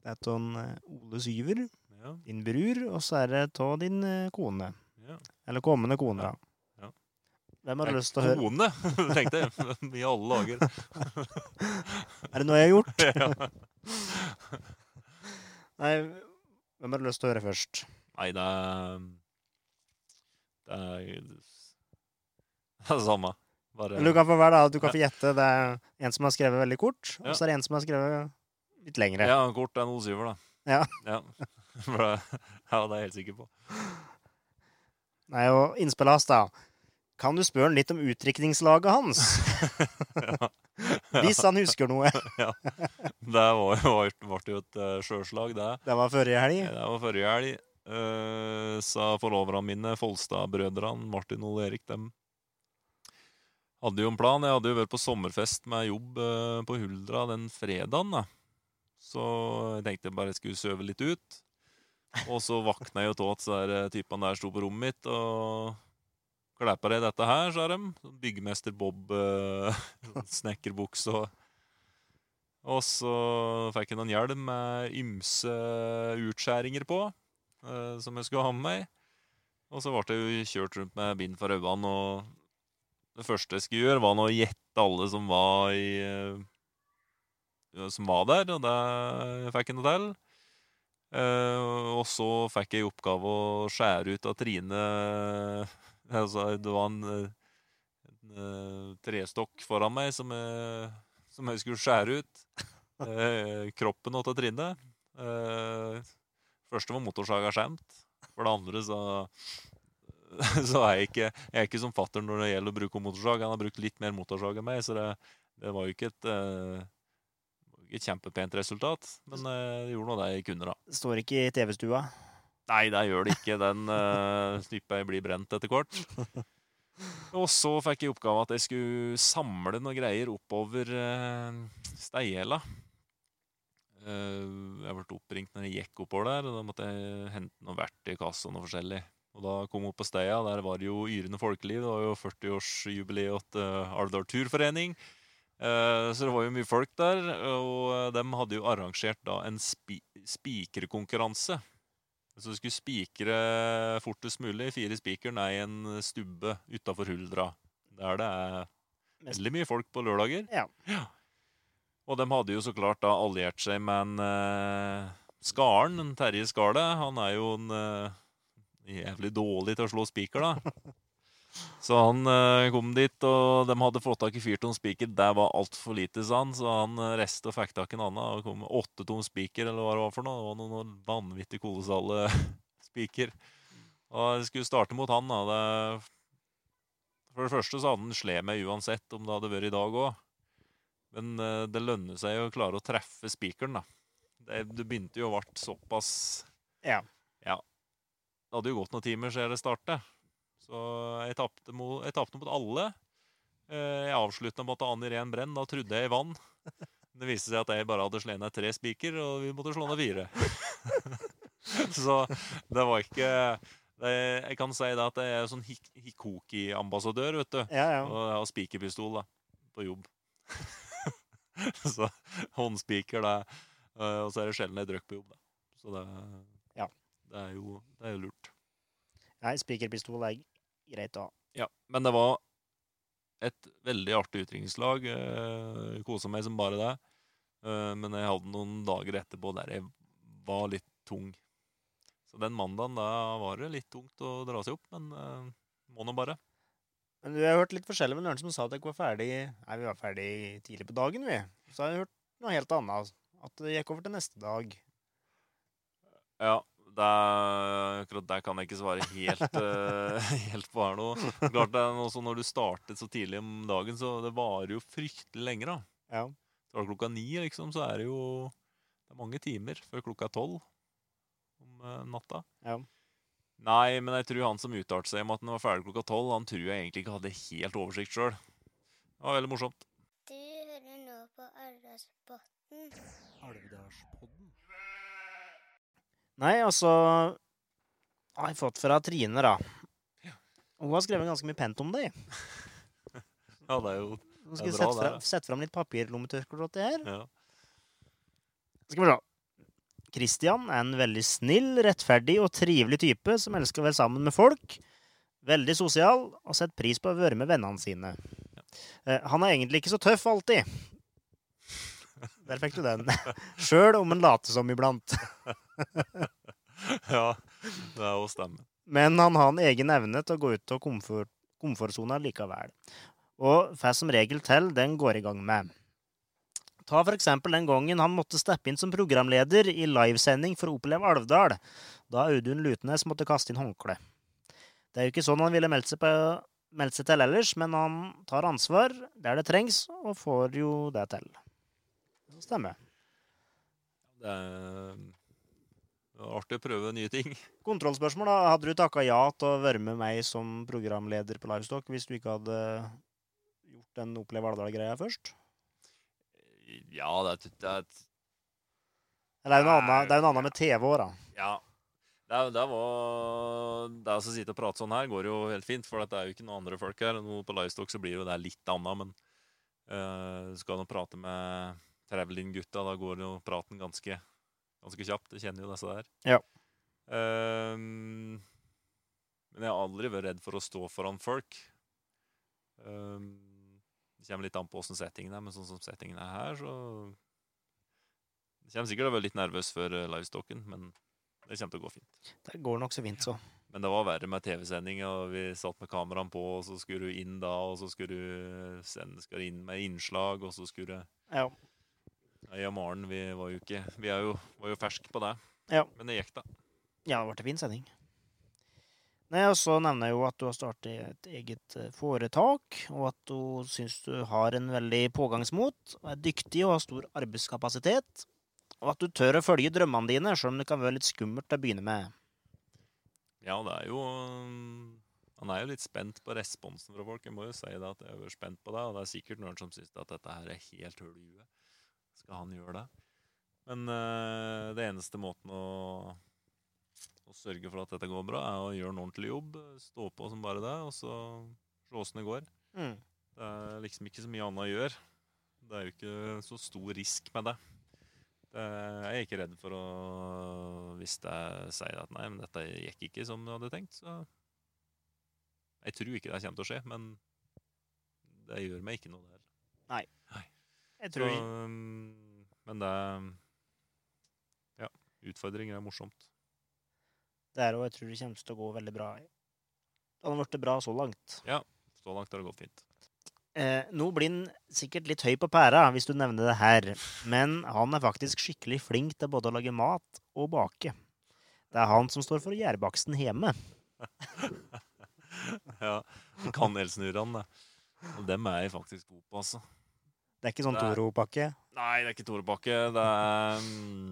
Det er av en eh, Ole Syver, Ja, din bror, og så er det av din eh, kone. ja. Eller kommende kone, da. Ja. Hvem har du lyst til å høre? Kone, tenkte jeg. I alle dager. Er det noe jeg har gjort? ja. Nei, hvem har du lyst til å høre først? Nei, det er Det er det er samme. Bare du kan få hver, da. Du kan få gjette. Det er en som har skrevet veldig kort, og så er det en som har skrevet litt lengre. Ja, kort er noe syver, da. Ja. ja. For det, ja, det er jeg helt sikker på. Nei, og innspillet hans, da. Kan du spørre han litt om utdrikningslaget hans? ja. Hvis han husker noe. Det var jo, ble jo et uh, sjøslag, det. Det var forrige helg. Det var forrige helg. Uh, sa forloverne mine, Folstad-brødrene, Martin og Erik, dem hadde jo en plan. Jeg hadde jo vært på sommerfest med jobb uh, på Huldra den fredagen. da. Så jeg tenkte jeg bare skulle søve litt ut. Og så våkna jeg jo av at typene der sto på rommet mitt og Kleppa deg dette her, sa de. Sånn Byggmester Bob, uh, snekkerbukse og Og så fikk jeg noen hjelm med ymse utskjæringer på, eh, som jeg skulle ha med meg. Og så ble jeg jo kjørt rundt med bind for øynene, og det første jeg skulle gjøre, var nå å gjette alle som var i eh, Som var der, og det fikk jeg noe til. Uh, og så fikk jeg i oppgave å skjære ut av Trine Altså, det var en, eh, en eh, trestokk foran meg som jeg, som jeg skulle skjære ut. Eh, kroppen til Trine. Eh, første var motorsaga skjemt. For det andre så så er jeg ikke, jeg er ikke som fattern når det gjelder å bruke motorsag. Han har brukt litt mer motorsag enn meg, så det, det var jo ikke et, eh, ikke et kjempepent resultat. Men eh, jeg gjorde nå det jeg kunne, da. Står ikke i TV-stua. Nei, det gjør det ikke. Den uh, slipper jeg blir brent etter hvert. Og så fikk jeg oppgave at jeg skulle samle noen greier oppover uh, Steiela. Uh, jeg ble oppringt når jeg gikk oppover der, og da måtte jeg hente noe verktøykasse og noe forskjellig. Og da kom jeg opp på Steia, der var det jo yrende folkeliv. Det var jo 40-årsjubileet til uh, Alvdal turforening. Så det var jo mye folk der, og de hadde jo arrangert da en spi spikerkonkurranse. Så du skulle spikre fortest mulig fire spikeren ned i en stubbe utafor Huldra. Der det er veldig mye folk på lørdager. Ja. Og de hadde jo så klart da alliert seg med en uh, Skaren, en Terje Skale. Han er jo en uh, jævlig dårlig til å slå spiker, da. Så han eh, kom dit, og de hadde fått tak i fyrtom spiker. Det var altfor lite, sa han. Så han uh, reiste og fikk tak i en annen. Og kom med åtte tom spiker, eller hva det var for noe. Det var noen, vanvittig kolossale spiker. Og jeg skulle starte mot han, da. Det, for det første så hadde han slet med uansett om det hadde vært i dag òg. Men eh, det lønner seg å klare å treffe spikeren, da. Det, det begynte jo å bli såpass Ja. Ja. Det hadde jo gått noen timer siden det startet. Så jeg tapte mo- mot alle. Eh, Jeg avslutta mot Ann Ren Brenn. Da trodde jeg i vann. Det viste seg at jeg bare hadde slått ned tre spiker, og vi måtte slå ned fire. Så det var ikke det, Jeg kan si det at jeg er sånn hik Hikoki-ambassadør, vet du. Ja, ja. Og jeg har spikerpistol da, på jobb. så håndspiker, det eh, Og så er det sjelden jeg drikker på jobb, da. Så det, Ja. det, er, jo, det er jo lurt. Nei, spikerpistol er greit å ha. Ja, men det var et veldig artig utdrikningslag. Uh, Kosa meg som bare det. Eh, men jeg hadde noen dager etterpå der jeg var litt tung. Så den mandagen da var det litt tungt å dra seg opp, men uh, må nå bare. Men vi har hørt litt forskjellig med noen som sa at dere var ferdig Nei, vi var ferdig tidlig på dagen, vi. Så har jeg hørt noe helt annet. At det gikk over til neste dag. Ja, det er, akkurat der kan jeg ikke svare helt, eh, helt på her nå. Klart det er noe sånn Når du startet så tidlig om dagen, så det varer jo fryktelig lenge. da. Ja. Starter klokka ni, liksom, så er det jo det er mange timer før klokka er tolv om eh, natta. Ja. Nei, men jeg tror han som uttalte seg om at han var ferdig klokka tolv, han tror jeg egentlig ikke hadde helt oversikt sjøl. Det var veldig morsomt. Du hører nå på Arendalsbotn. Alvdalspodden. Nei, altså Har jeg fått fra Trine, da. Hun har skrevet ganske mye pent om deg. Ja, det er jo Nå skal jeg bra, sette, fra, sette fram litt papirlommetørklær til her. ja. Skal vi se. Christian er en veldig snill, rettferdig og trivelig type som elsker å være sammen med folk. Veldig sosial og setter pris på å være med vennene sine. Ja. han er egentlig ikke så tøff alltid. Der fikk du den. Sjøl om en later som iblant. ja, det er jo stemme. Men han har en egen evne til å gå ut av komfort, komfortsona likevel. Og får som regel til den går i gang med. Ta for eksempel den gangen han måtte steppe inn som programleder i livesending for å oppleve Alvdal, da Audun Lutnes måtte kaste inn håndkle. Det er jo ikke sånn han ville meldt seg, på, meldt seg til ellers, men han tar ansvar der det trengs, og får jo det til. Stemmer. Det er, artig å prøve nye ting. Kontrollspørsmål, da. Hadde du takka ja til å være med meg som programleder på Livestock hvis du ikke hadde gjort den Opplev Alvdal-greia først? Ja, det er, det er Eller det er jo det er noe annet med TV òg, da. Ja. Det, er- det var Det å sitte og prate sånn her går jo helt fint, for det er jo ikke noen andre folk her. Nå på Livestock så blir jo det litt annet, men øh, skal nå prate med Traveling-gutta, da går jo praten ganske, ganske kjapt. Jeg kjenner jo disse der. Ja. Um, men jeg har aldri vært redd for å stå foran folk. Um, det kommer litt an på åssen settingen er, men sånn som settingen er her, så Jeg kommer sikkert til å være litt nervøs før eh, livestocken, men det kommer til å gå fint. Det går nok så fint, så. Men det var verre med TV-sending, og vi satt med kameraene på, og så skulle du inn da, og så skulle du sende skal du inn med innslag, og så skulle Ja. Jeg og Maren, vi var jo ikke Vi er jo, var jo ferske på det. Ja. Men det gikk, da. Ja, det ble en fin sending. Nei, og så nevner jeg jo at du har startet et eget eh, foretak, og at du syns du har en veldig pågangsmot, og er dyktig og har stor arbeidskapasitet, og at du tør å følge drømmene dine, sjøl om det kan være litt skummelt til å begynne med. Ja, det er jo Man er jo litt spent på responsen fra folk. Jeg må jo si det at jeg er spent på det, og det er sikkert noen som syns at dette her er helt hull i huet. Skal han gjøre det? Men uh, det eneste måten å, å sørge for at dette går bra, er å gjøre en ordentlig jobb. Stå på som bare det, og så se åssen det går. Mm. Det er liksom ikke så mye annet å gjøre. Det er jo ikke så stor risk med det. det jeg er ikke redd for å Hvis jeg sier at nei, men dette gikk ikke som du hadde tenkt, så Jeg tror ikke det kommer til å skje, men det gjør meg ikke noe, det heller. Jeg tror um, men det Ja. Utfordringer er morsomt. det er og jeg tror det kommer til å gå veldig bra. Det hadde blitt bra så langt. Ja, Så langt har det gått fint. Eh, nå blir han sikkert litt høy på pæra hvis du nevner det her, men han er faktisk skikkelig flink til både å lage mat og bake. Det er han som står for gjærbaksten hjemme. ja. Kanelsnurrene. Og dem er jeg faktisk god på, altså. Det er ikke sånn Toro-pakke. Nei, det er ikke Torebakke. Det mm,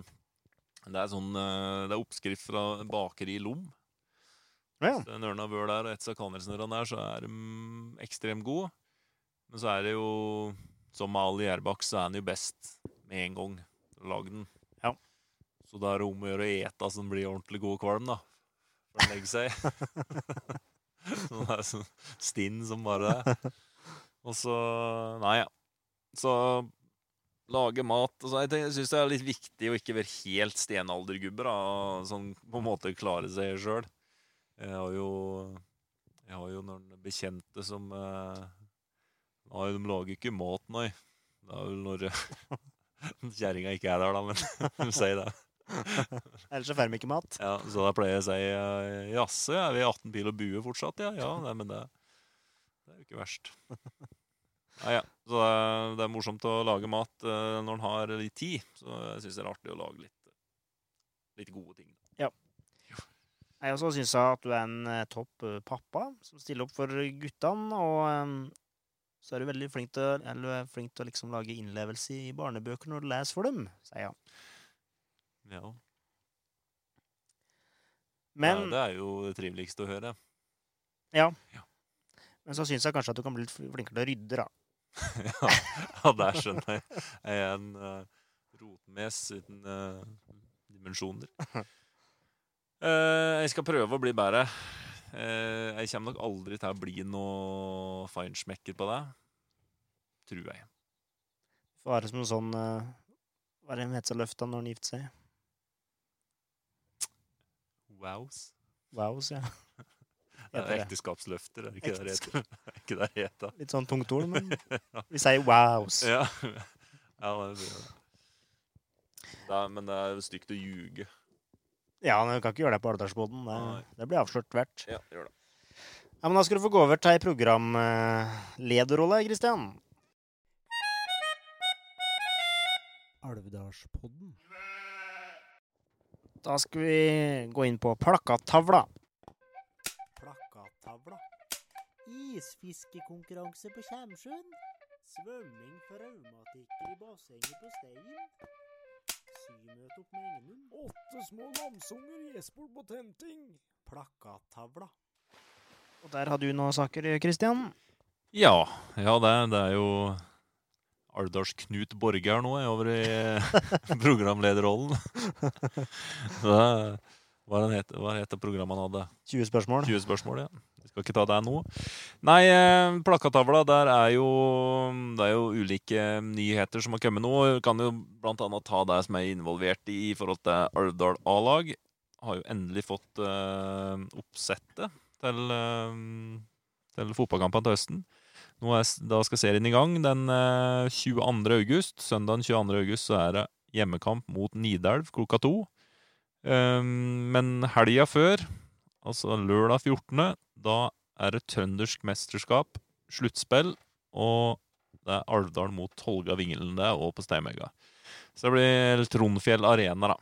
Det sånn eh, Det er oppskrift fra bakeri i Lom. Ja. Den har vært der og et av kanelsnurrene der, så er de mm, ekstremt gode. Men så er det jo Som med all gjærbakst, så er den jo best med en gang å lage den. Ja. Så da er det om å gjøre å ete så den blir ordentlig god og kvalm, da. For den legger seg. så den er sånn stinn som bare det. Og så Nei, ja. Så lage mat og så, Jeg syns det er litt viktig å ikke være helt stenaldergubber. da, Sånn på en måte klare seg sjøl. Jeg har jo Jeg har jo noen bekjente som eh, Nei, de lager ikke mat, nei. Det er vel når kjerringa ikke er der, da, men de sier det. Ellers så får de ikke mat. Ja, så da pleier jeg å si eh, jaså, er vi 18 pil og bue fortsatt? Ja, ja, nei, men det, det er jo ikke verst. Nei, ja. Så det er, det er morsomt å lage mat uh, når en har litt tid. Så jeg syns det er artig å lage litt, litt gode ting. Ja. Jeg også syns at du er en eh, topp eh, pappa som stiller opp for guttene. Og um, så er du veldig flink til, eller er flink til å liksom lage innlevelse i barnebøker når du leser for dem, sier jeg. Ja, Men, ja, det er jo det triveligste å høre. Ja. men så syns jeg kanskje at du kan bli litt flinkere til å rydde, da. ja, ja, der skjønner jeg. Jeg er en uh, rotmes uten uh, dimensjoner. Uh, jeg skal prøve å bli bedre. Uh, jeg kommer nok aldri til å bli noe feinschmecker på det. Tror jeg. Være som en sånn uh, Hva er det seg løfta når han gifter seg? Wows. Wows, ja. Det er det. er ikke det det? Ikke det heter? Litt sånn tungt ord, men vi sier wows. Ja, ja det blir det. Det er, men det er stygt å ljuge. Ja, men vi kan ikke gjøre det på Alvdalsbåten. Det, det blir avslørt hvert. Ja, gjør det. Ja, men Da skal du få gå over til ei programlederrolle, Kristian. Alvdalspodden. Da skal vi gå inn på plakattavla. Plakattavla. Isfiskekonkurranse på Kjemsjøen. Svømming for raumatikere i bassenget på Stein. Symøte opp med Engenum. Åtte små lamsunger gjesport på tenting. Plakattavla. Og der har du noen saker, Kristian. Ja, ja det, det er jo Alders Knut Borge her nå, jeg, over i programlederrollen. Det, hva den heter, hva heter programmet han hadde? 20 spørsmål. 20 spørsmål, ja. Skal ikke ta det nå. Nei, eh, plakattavla, der er jo Det er jo ulike nyheter som har kommet nå. Vi kan jo blant annet ta det som er involvert i forhold til Alvdal A-lag. Har jo endelig fått eh, oppsettet til, eh, til fotballkampene til høsten. Nå er, da skal serien i gang den eh, 22. august. søndagen 22. august så er det hjemmekamp mot Nidelv klokka to. Um, men helga før, altså lørdag 14., da er det trøndersk mesterskap, sluttspill, og det er Alvdal mot Tolga Vingelen. Det er på Steinmegga. Så det blir Trondfjell Arena, da.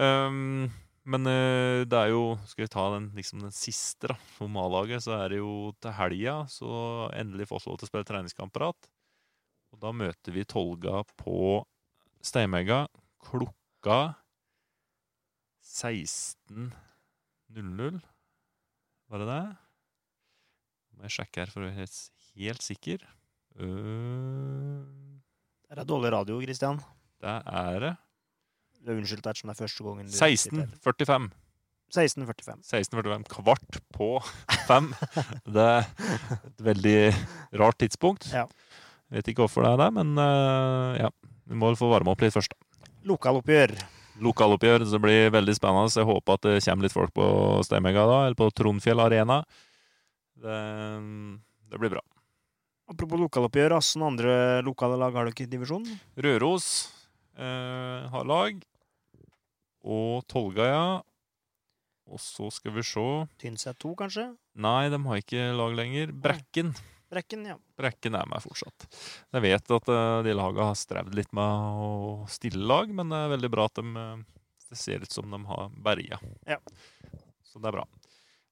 Um, Men eh, det er jo Skal vi ta den, liksom den siste, da, for A-laget, så er det jo til helga så endelig fått lov til å spille treningskamper igjen. Og da møter vi Tolga på Steinmegga klokka 16.00. Var det det? Må jeg sjekke her for å være helt, sikker. Uh, Det er dårlig radio, Christian. det er det. Du er unnskyldt dersom det er første gangen du sitter her. 16.45. 16.45. 16.45. Kvart på fem. Det er et veldig rart tidspunkt. Ja. Vet ikke hvorfor det er det, men uh, ja. Vi må få varme opp litt først. da. Lokaloppgjør. Lokaloppgjør, så det blir veldig spennende. Så jeg håper at det kommer litt folk på Steinmegga da, eller på Trondfjell Arena. Det, det blir bra. Apropos lokaloppgjør, hvilke andre lokale lag har ikke i divisjonen? Røros eh, har lag. Og Tolgaia. Og så skal vi se Tynset 2, kanskje? Nei, de har ikke lag lenger. Brekken. Brekken, ja. Brekken er med fortsatt. Jeg vet at eh, de lagene har strevd litt med å stille lag, men det er veldig bra at de eh, Det ser ut som de har berga. Ja. Så det er bra.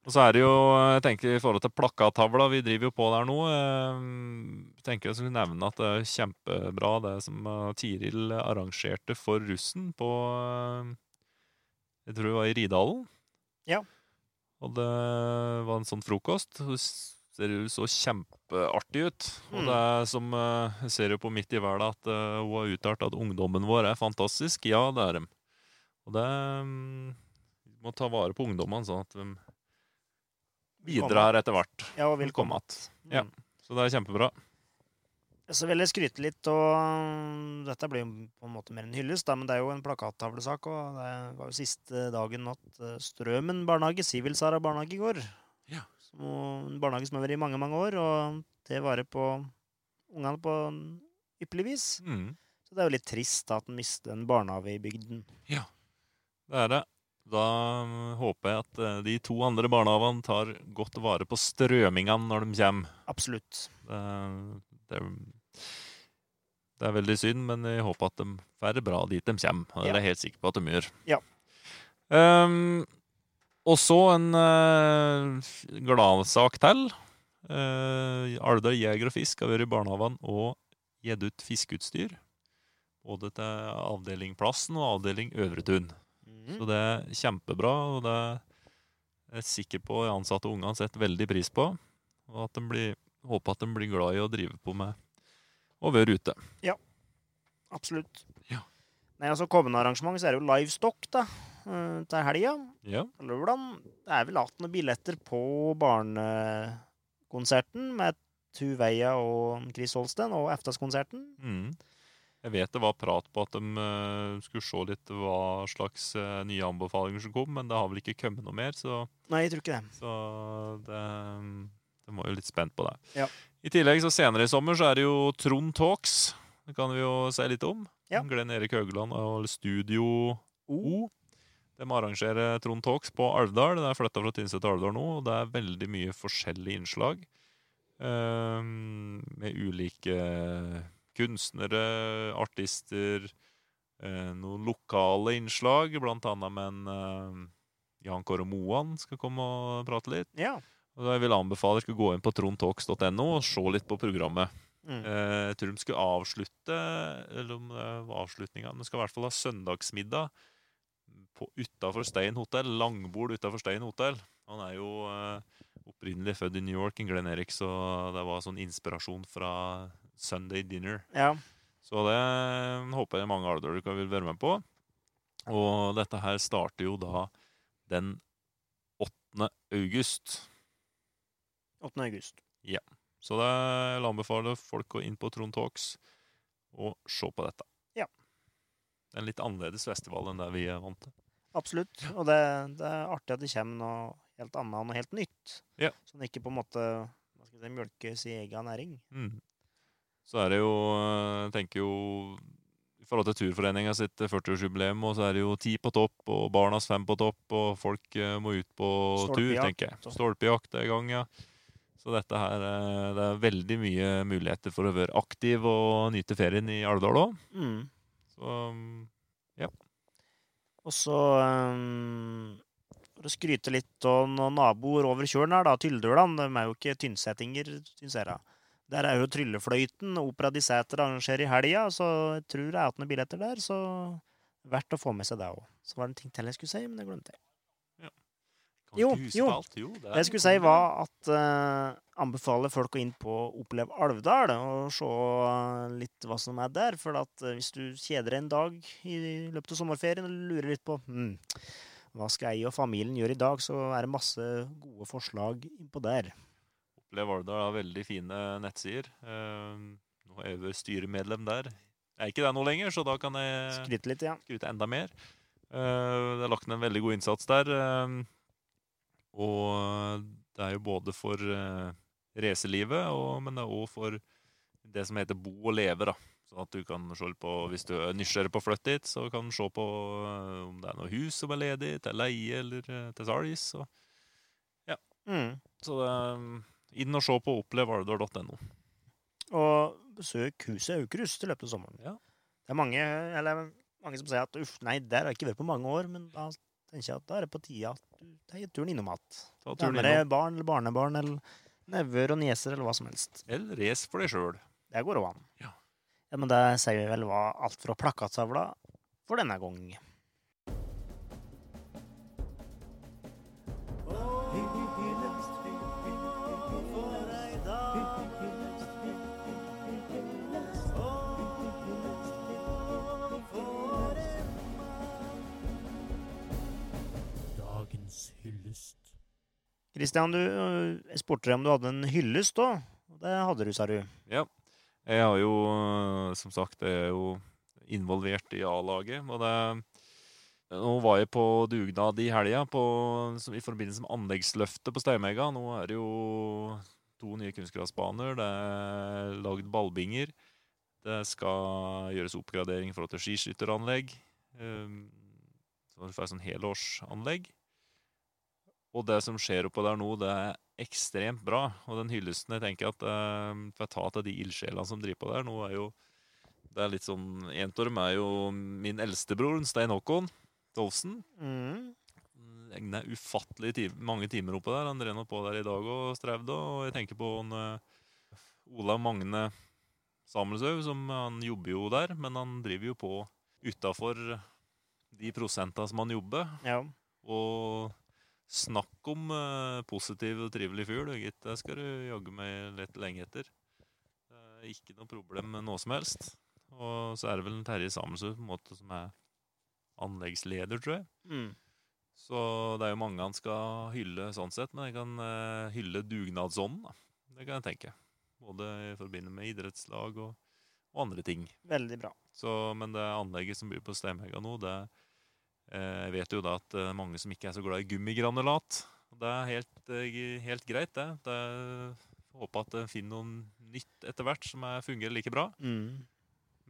Og så er det jo, jeg tenker i forhold til plakattavla, vi driver jo på der nå. eh, Jeg tenker jeg skulle nevne at det er kjempebra det som eh, Tiril arrangerte for russen på eh, Jeg tror det var i Ridalen. Ja. Og det var en sånn frokost. Ser jo så kjempeartig ut. Og Mm. det er som eh, Jeg ser jo på Midt i verden at eh, hun har uttalt at ungdommen vår er fantastisk. Ja, det er dem. Og det mm, Vi må ta vare på ungdommene, sånn at de bidrar etter hvert. Ja, og vil komme igjen. Ja. Mm. Så det er kjempebra. Så vil jeg skryte litt, og um, dette blir jo på en måte mer en hyllest, men det er jo en plakattavlesak, og det var jo siste dagen at Strømmen Strømen barnehage, Sivilsara barnehage, går. En barnehage som har vært i mange, mange år, og det varer på ungene på ypperlig vis. Mm. Så det er jo litt trist at en mister en barnehage i bygden. Ja, Det er det. Da mm, håper jeg at eh, de to andre barnehagene tar godt vare på strømingene når de kommer. Absolutt. Det, det, det er veldig synd, men jeg håper at de får det bra dit de kommer. Og det er jeg helt sikker på at de gjør. Ja. Ehm, og så en uh, gladsak til. Uh, Alder Jeger og Fisk har vært i barnehagene og gitt ut fiskeutstyr. Både til avdeling Plassen og avdeling Øvretun. Mm. Så det er kjempebra, og det er jeg sikker på de ansatte ungene setter veldig pris på. Og at de blir, håper at de blir glad i å drive på med å være ute. Absolutt. Ja. Nei, altså Kommende arrangement så er det jo livestock da, til helga. Ja. Det er vel 18 billetter på barnekonserten med Tuveia og Chris Holsten, og eftaskonserten. Mm. Jeg vet det var prat på at de eh, skulle se litt hva slags eh, nye anbefalinger som kom, men det har vel ikke kommet noe mer, så, Nei, jeg tror ikke det. så det, de var jo litt spent på det. Ja. I tillegg så senere i sommer så er det jo Trond Talks. Det kan vi jo si litt om. Ja. Glenn Erik Haugland og Studio O. De arrangerer Trond Talks på Alvdal. Det er flytta fra Tynset til Alvdal nå, og det er veldig mye forskjellige innslag. Um, med ulike kunstnere, artister, uh, noen lokale innslag, blant annet med en uh, Jan Kåre Moan skal komme og prate litt. Ja. Og Jeg vil anbefale dere å gå inn på trondtalks.no og se litt på programmet. Mm. Uh, Jeg tror de skulle avslutte Eller om det var avslutninga De skal i hvert fall ha søndagsmiddag utafor Stein hotell. Langbord utafor Stein hotell. Han er jo eh, opprinnelig født i New York, en Glenn Erik, så det var sånn inspirasjon fra Sunday dinner. ja. Så det håper jeg mange alderdukker vil være med på. Og dette her starter jo da den 8. august. 8. august. Ja. Så det, jeg anbefaler folk å inn på Trond Talks og se på dette. En litt annerledes festival enn det vi er vant til. Absolutt. Og det, det er artig at det kommer noe helt annet og noe helt nytt. Ja. Sånn ikke på en måte hva skal si, mjølkes i egen næring. Mm. Så er det jo Jeg tenker jo I forhold til Turforeninga sitt 40-årsjubileum, og så er det jo ti på topp, og Barnas fem på topp, og folk eh, må ut på tur, tenker jeg. Stolpejakt er i gang, ja. Så dette her eh, Det er veldig mye muligheter for å være aktiv og nyte ferien i Alvdal òg. Mm. Så ja. Og så um, For å skryte litt av noen naboer over kjølen her, da. Tyldølan. De er jo ikke tynnsettinger, syns jeg. da. Der er jo Tryllefløyten Opera de Sæter arrangerer i helga, så jeg tror det er igjen noen billetter der. Så verdt å få med seg det òg. Så var det en ting til jeg skulle si, men det glemte jeg. Kan Jo, jo. Jo, det jeg skulle si, var at uh, anbefaler folk å inn på Opplev Alvdal og se eh, litt hva som er der. For at eh, hvis du kjeder deg en dag i løpet av sommerferien og lurer litt på hm, hva skal jeg og familien gjøre i dag, så er det masse gode forslag innpå der. Opplev Alvdal har veldig fine nettsider. Uh, nå er jeg styremedlem der. Jeg er ikke det nå lenger, så da kan jeg Skryte litt, ja. skryte enda mer. Uh, det er lagt ned en veldig god innsats der. eh, og det er jo både for uh, racelivet, og- men det er òg for det som heter bo og leve. da. Sånn at du kan se på, Hvis du er nysgjerrig på å flytte dit, så kan du se på uh, om det er noe hus som er ledig, til leie eller uh, til salgs. Så, Mm. så det, er inn og se på opplevaldor.no. Og besøk huset Aukrust i løpet av sommeren. Ja. Det er mange, eller, mange som sier at uff, nei, der har jeg ikke vært på mange år, men da tenker jeg at da er det på tide at du tar turen innom igjen. Nærmere barn eller barnebarn eller nevøer og nieser eller hva som helst. Eller race for deg sjøl. Det går òg an. Ja. ja. Men det sier vi vel var alt fra plakatsavla for denne gang. Kristian, du øh, spurte om du hadde en hyllest da. Det hadde du, sa du. Ja. Jeg har jo, eh, som sagt, jeg er jo involvert i A-laget. Og det Nå var jeg på dugnad i helga i forbindelse med anleggsløftet på Steinmegga. Nå er det jo to nye kunstgressbaner. Det er lagd ballbinger. Det skal gjøres oppgradering i forhold til skiskytteranlegg. Um, Så vi får et sånn helårsanlegg. Og det som skjer oppå der nå, det er ekstremt bra. Og den hyllesten jeg tenker at eh, får ta til de ildsjelene som driver på der. Nå er jo Det er litt sånn En av dem er jo min eldstebror, Stein Håkon Dolfsen. Mm. Egner ufattelig ti mange timer oppå der. Han nå på der i dag og strevde. Og jeg tenker på han, uh, Olav Magne Samuelshaug, som han jobber jo der, men han driver jo på utafor de prosentene som han jobber. Ja. Og snakk om uh, positiv og trivelig fyr, du, gitt. Det skal du jaggu meg litt lenge etter. Er ikke noe problem med noe som helst. Og så er det vel en Terje Samuelsen som er anleggsleder, tror jeg. Mm. Så det er jo mange han skal hylle sånn sett, men jeg kan uh, hylle dugnadsånden, da. Det kan jeg tenke. Både i forbindelse med idrettslag og, og andre ting. Veldig bra. Så, men det anlegget som blir på Steinhegga nå, det eh, Jeg vet jo da at er mange som ikke er så glad i gummigranulat. Det er helt, eh, helt greit, det. det er, får håpe at en finner noe nytt etter hvert som er, fungerer like bra. Mm.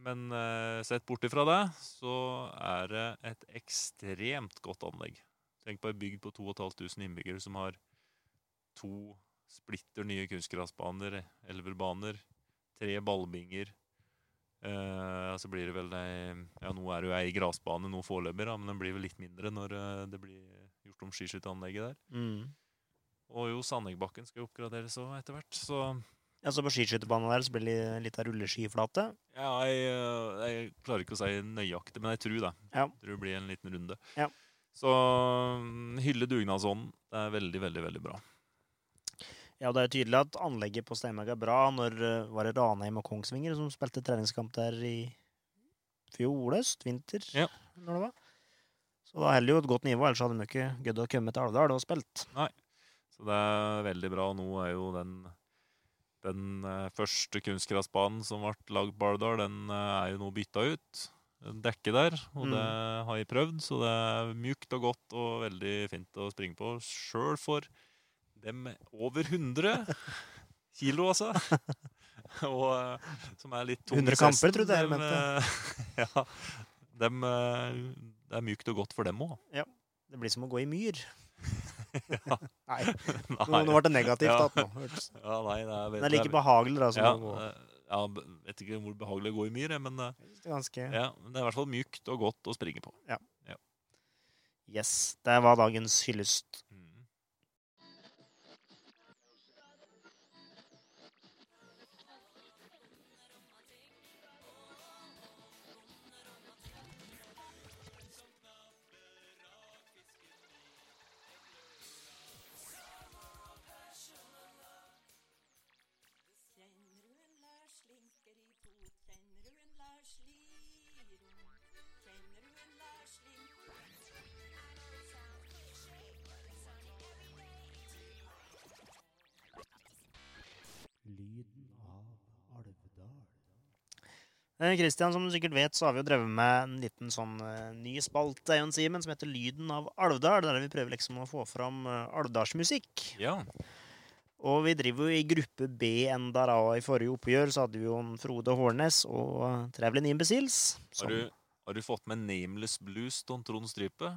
Men eh, sett bort ifra det, så er det et ekstremt godt anlegg. Tenk på ei bygd på 2500 innbyggere som har to splitter nye kunstgressbaner, elverbaner, tre ballbinger. Eh, så blir det vel Ja, nå er det jo ei grasbane nå foreløpig, men den blir vel litt mindre når eh, det blir gjort om skiskytteranlegget der. Mm. Og jo, sandeggbakken skal jo oppgraderes òg etter hvert, så Ja, så på skiskytterbanen der så blir det litt av rulleskiflate. Ja, jeg, eh, jeg klarer ikke å si nøyaktig, men jeg tror det. Ja. Jeg tror det blir en liten runde. Ja. Så mm, hylle dugnadsånden. Det er veldig, veldig veldig bra. Ja, det er jo tydelig at anlegget på Steinberg er bra. Når eh, var det Ranheim og Kongsvinger som spilte treningskamp der i fjor høst? Vinter? Ja. Når det var. Så da holder jo et godt nivå, ellers hadde de ikke gødd å komme til Alvdal og spilt. Nei, Så det er veldig bra. Nå er jo den, den eh, første kunstgressbanen som ble lagd på Alvdal, den eh, er jo nå bytta ut. En dekke der, og Mm. det har jeg prøvd, så det er mjukt og godt og veldig fint å springe på. Sjøl for dem over 100 kilo, altså. og eh, som er litt tunge 100 kamper, trodde jeg dem, eh, ja. Dem, eh, det er mjukt og godt for dem òg. Det blir som å gå i myr. Ja. Nei, nå, nå ble det negativt. Ja. at nå. Ja, nei, det er, Det er like behagelig da, som ja, å gå. ja, vet ikke hvor behagelig det går i myr, men Det er ganske... ja, det er i hvert fall mykt og godt å springe på. Ja. Yes, det var dagens hyllest. Eh, Christian, som du sikkert vet, så har vi jo drevet med en liten sånn eh, ny spalte Eion Simen, som heter Lyden av Alvdal, der vi prøver liksom å få fram uh, alvdalsmusikk. Ja. Og vi driver jo i gruppe B enda da, og i forrige oppgjør så hadde vi jo en Frode Hårnes og Traveling Imbeciles. Har har du fått med Nameless Blues av Trond Strype?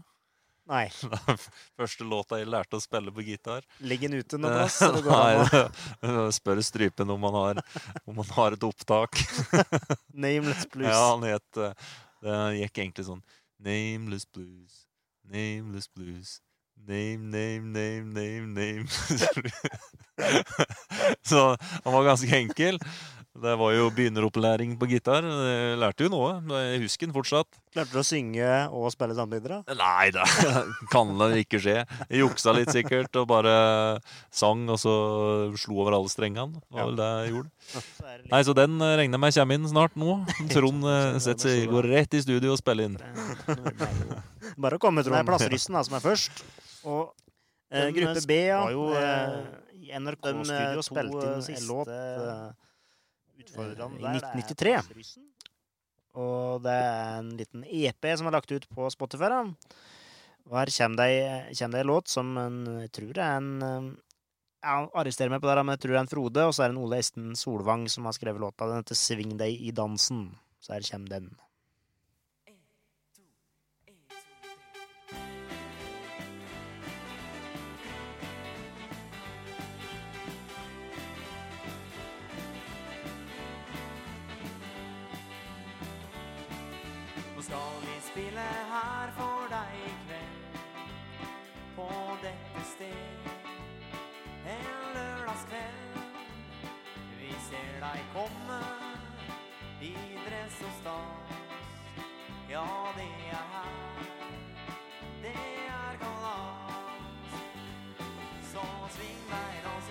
Nei, Første låta jeg lærte å spille på gitar. ligger den ute noe plass? an å- Nei, spør Strypen om han har, om han har et opptak. Nameless Blues. Ja, han het eh, Det gikk egentlig sånn Nameless Blues, Nameless Blues. Name, name, name, name, name. Så han var ganske enkel. Det var jo begynneropplæring på gitar. Jeg lærte jo noe. Jeg husker den fortsatt. Klarte du å synge og spille samtidig? da? Nei, det kan det ikke skje. Jeg juksa litt sikkert og bare sang, og så slo over alle strengene. Det var vel det jeg gjorde. Nei, så den regner jeg med kommer inn snart nå. Trond eh, setter seg, går rett i studio og spiller inn. Bare å komme, Trond. Det er plassrysten som er først. Og eh, gruppe eh, B, ja. var jo, I NRK de, Studio to, spilte inn siste låt eh, der, er 1993. Og det er en liten EP som er lagt ut på Spotify. da. Og her kommer det, kommer det ei låt som en, jeg tror det er en Jeg arresterer Arrester meg på det, men jeg tror det er en Frode, og så er det en Ole Esten Solvang som har skrevet låta. Den heter 'Sving deg i dansen'. Så her kommer den. Nå skal vi spille her for deg i kveld. På dette sted. En lørdagskveld. Vi ser deg komme. I dress og stas. Ja, det er her. Det er galas. Så sving deg dansen,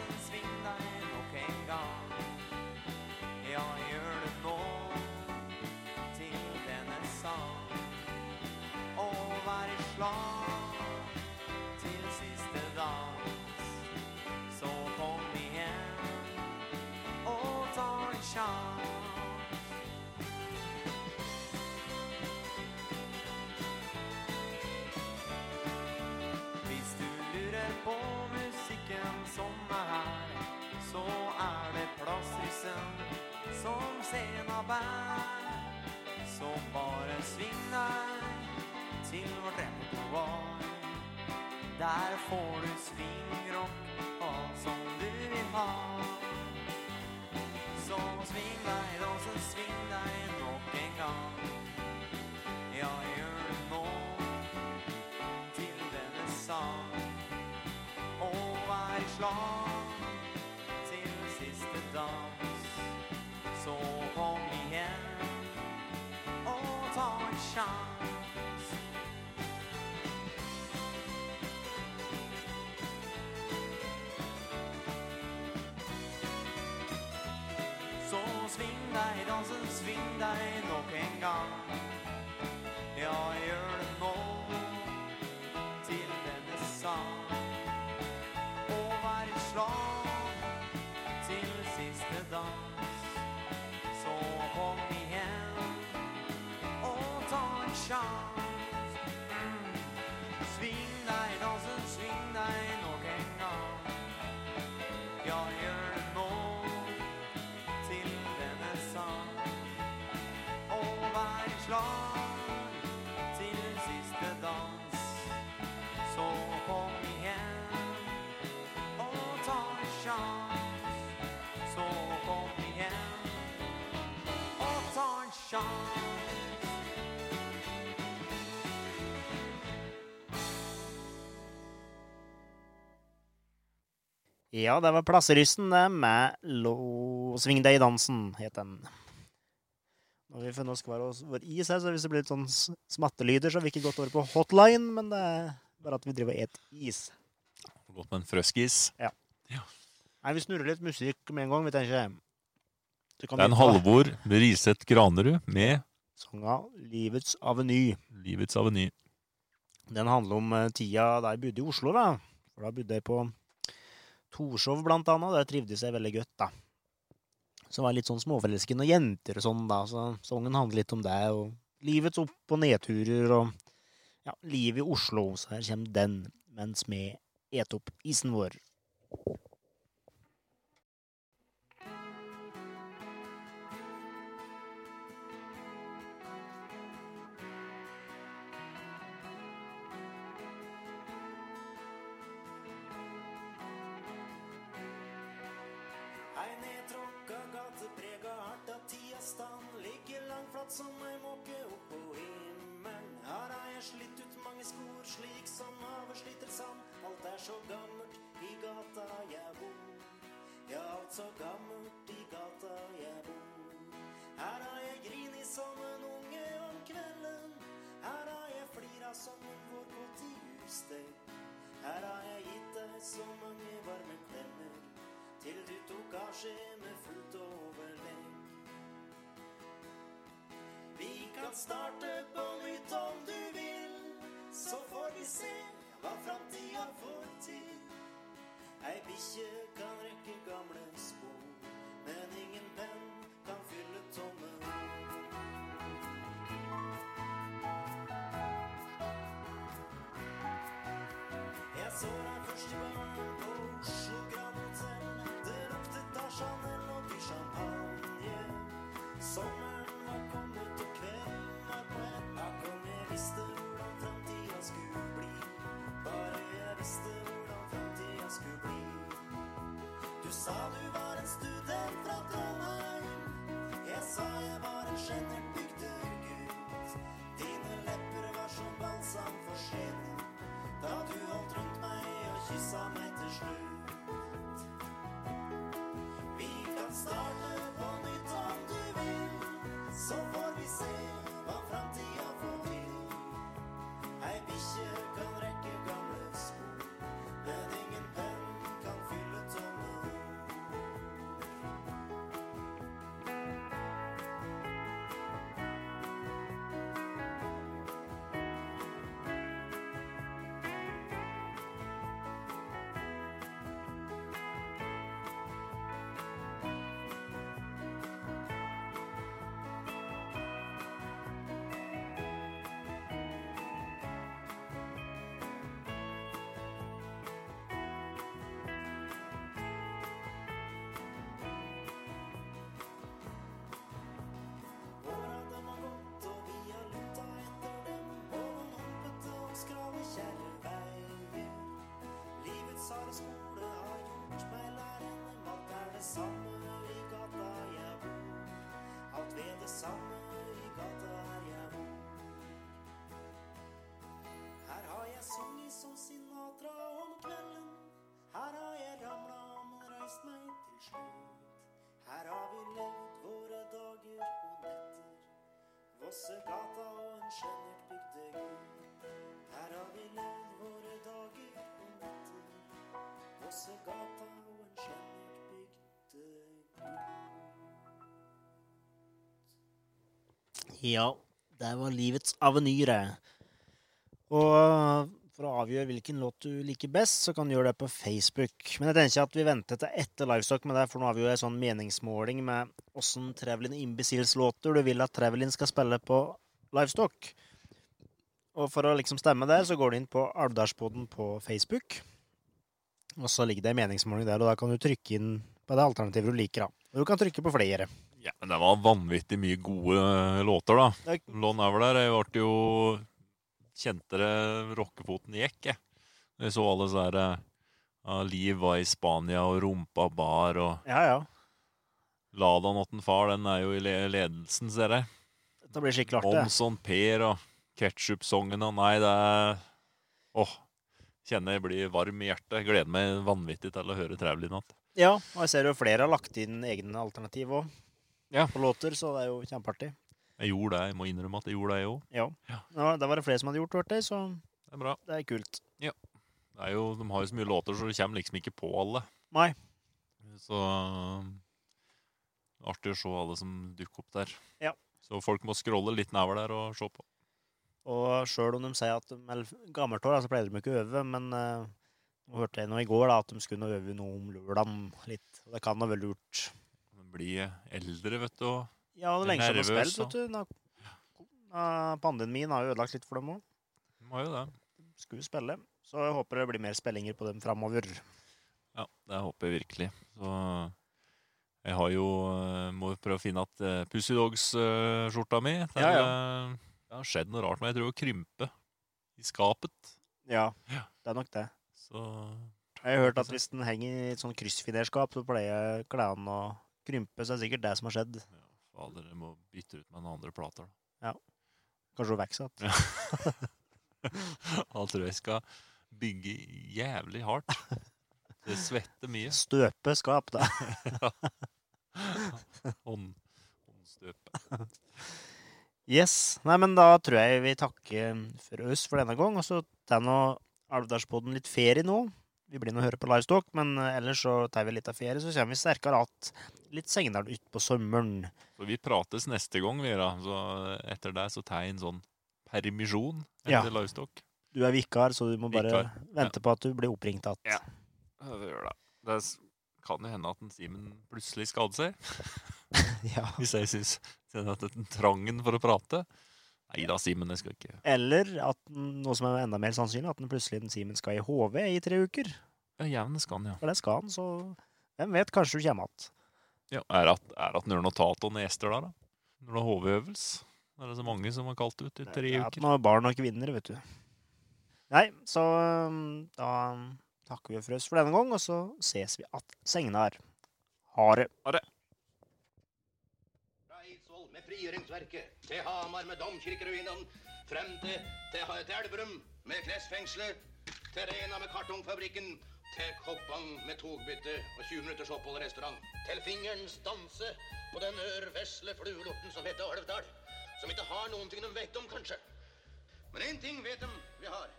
slag til siste dans. Så kom igjen og ta en sjans. Hvis du lurer på musikken som er her Så er det plassryssen som scena bærer. så bare sving deg til vårt repertoar. Der får du swingrock, alt som du vil ha. Så sving deg, da, så sving deg nok en gang. Ja, gjør det nå til denne sang. Og vær slag til siste dans. Så kom igjen og ta en sjans. Dansen, sving deg nok en gang. Ja, gjør det nå til denne sang. Og vær slag til siste dans. Så kom igjen og ta en sjans. Ja, det var Plasseryssen med Lo... Sving deg i dansen, het den. Når vi funnet oss hver vår is her, så hvis det blir litt sånn smattelyder, så har vi ikke gått over på hotline, men det er bare at vi driver og et is. Godt med en frøskis. Nei, vi snurrer litt musikk med en gang, vi tenker. Det er en Halvor Riseth Granerud med Sanga Livets Aveny. Livets aveny. Den handler om eh, tida da jeg bodde i Oslo, da. For da bodde jeg på Torshov, blant annet. Der trivdes jeg veldig godt, da. Så var jeg litt sånn småforelsket og jenter og sånn, da. Så sangen handler litt om det, og livets opp- og nedturer og ja, livet i Oslo. Så her kommer den, mens vi et opp isen vår. Langflatt som ei måke oppå himmelen. Har jeg slitt ut mange skor, slik som havet sliter sand. Alt er så gammelt i gata jeg bor. Ja, alt så gammelt i gata jeg bor. Her har jeg grini som en unge om kvelden. Her har jeg flira som en vår på tiurstek. Her har jeg gitt deg så mange varme klemmer til du tok avskjed med fullt overlegg. Kan starte på nytt om du vil, så får vi se hva framtida får til. Ei bikkje kan rekke gamle spor, men ingen penn kan fylle tomme. Jeg av Chanel og champagne. Visste hvordan framtida skulle bli. Bare jeg visste hvordan framtida skulle bli. Du sa du var en student fra Trondheim. Jeg sa jeg var en sjenert bygdegutt. Dine lepper var som balsam for sjelen. Da du holdt rundt meg og kyssa meg til slutt. Samme i gata jeg bor. Alt ved det samme Ja, det var livets avenyre. Og for å avgjøre hvilken låt du liker best, så kan du gjøre det på Facebook. Men jeg tenker at vi venter til etter Livestock med det, for nå har vi jo en sånn meningsmåling med åssen Trevelin Imbeciles-låter du vil at Trevelin skal spille på Livestock. Og for å liksom stemme der, så går du inn på Alvdalspodden på Facebook. Og så ligger det en meningsmåling der, og da kan du trykke inn på det alternativet du liker. da. Og du kan trykke på flere. Ja, men det var vanvittig mye gode eh, låter, da. Lon Over der jeg ble jo Kjente det rockefoten gikk, jeg. Jeg så alle sånne der uh, Liv var i Spania, og Rumpa bar, og Ja, ja. Lada åtten Far, den er jo i ledelsen, ser jeg. Dette blir skikkelig artig. Monson Per og Ketchup-songen og Nei, det er Åh. kjenner jeg blir varm i hjertet. Gleder meg vanvittig til å høre Travel i natt. Ja, og jeg ser jo flere har lagt inn egne alternativ òg. Ja. På låter, så det er jo kjempeartig. Jeg gjorde det, jeg må innrømme at jeg gjorde det, jeg òg. Ja. Ja. ja. Det var det flere som hadde gjort, hørte jeg, så Det er bra. det er kult. Det er jo, de har jo så mye låter, så det kommer liksom ikke på alle. Nei. Så um, artig å se alle som dukker opp der. Ja. Så folk må scrolle litt nedover der og se på. Og sjøl om de sier at de er gammelt år, så pleier de ikke å øve, men uh, nå hørte jeg nå i går da, at de skulle øve noe om lørdagen litt. Og det kan da være lurt. De blir eldre, vet du. og Ja, det er lenge siden du har spilt, vet du. Pandemien har jo ødelagt litt for dem òg. Må jo det. De skulle spille. Så jeg håper det blir mer spillinger på dem framover. Ja, det håper jeg virkelig. Så jeg har jo eh, Må prøve å finne at uh, Pussy Dogs-skjorta mi Der, Ja, ja. Det har skjedd noe rart, men jeg tror å krympe i skapet. Ja, Ja. det er nok det. Så Jeg har hørt at hvis den henger i et sånn kryssfinerskap, så pleier klærne å krympe. Så er det er sikkert det som har skjedd. ja, fader, jeg må bytte ut med noen andre plater. da. Kanskje hun vokser igjen. Da tror jeg skal bygge jævlig hardt. Det svetter mye. Støpe skap, da. Hånd, håndstøpe. Yes. Nei, men da tror jeg vi takker for oss for denne gang. Og så tar nå Alvdalspodden litt ferie nå. Vi blir nå høre på Livestock, men eh, ellers så tar vi litt av ferie. Så kommer vi sterkere att litt senere utpå sommeren. Så vi prates neste gang, vi, da. Så etter det så tar jeg en sånn permisjon Ja. etter Livestock. Du er vikar, så du må bare Vikar, vente på at du blir oppringt igjen. Ja. Ja, det gjør det. Det kan jo hende at en Simen plutselig skader seg. Ja. Hvis jeg syns at den trangen for å prate. Nei da, Simen, det skal ikke Eller at den- noe som er enda mer sannsynlig, at den plutselig den Simen skal i HV i tre uker. Ja, jevne skal han, ja. For det skal han, så hvem vet, kanskje du kommer igjen. ja. Er det at, er at han gjør noe tato og gjester der, da? Når det er HV-øvelse? Det er det så mange som har kalt ut i tre Det er at uker. nå er barn og kvinner, vet du. Nei, så um, da takker vi for oss for denne gang, og så ses vi att det. Ha det. Fra Eidsvoll med frigjøringsverket, til Hamar med domkirkeruinene, frem til, til, til Elverum med klesfengselet, til Rena med kartongfabrikken, til Koppang med togbytte og 20 minutters opphold i restaurant, til fingerens danse på den ørvesle fluelorten som heter Alvdal, som ikke har noen ting de vet om, kanskje. Men én ting vet de vi har.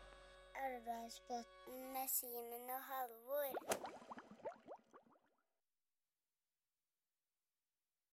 Elvdalsbotn med Simen og Halvor.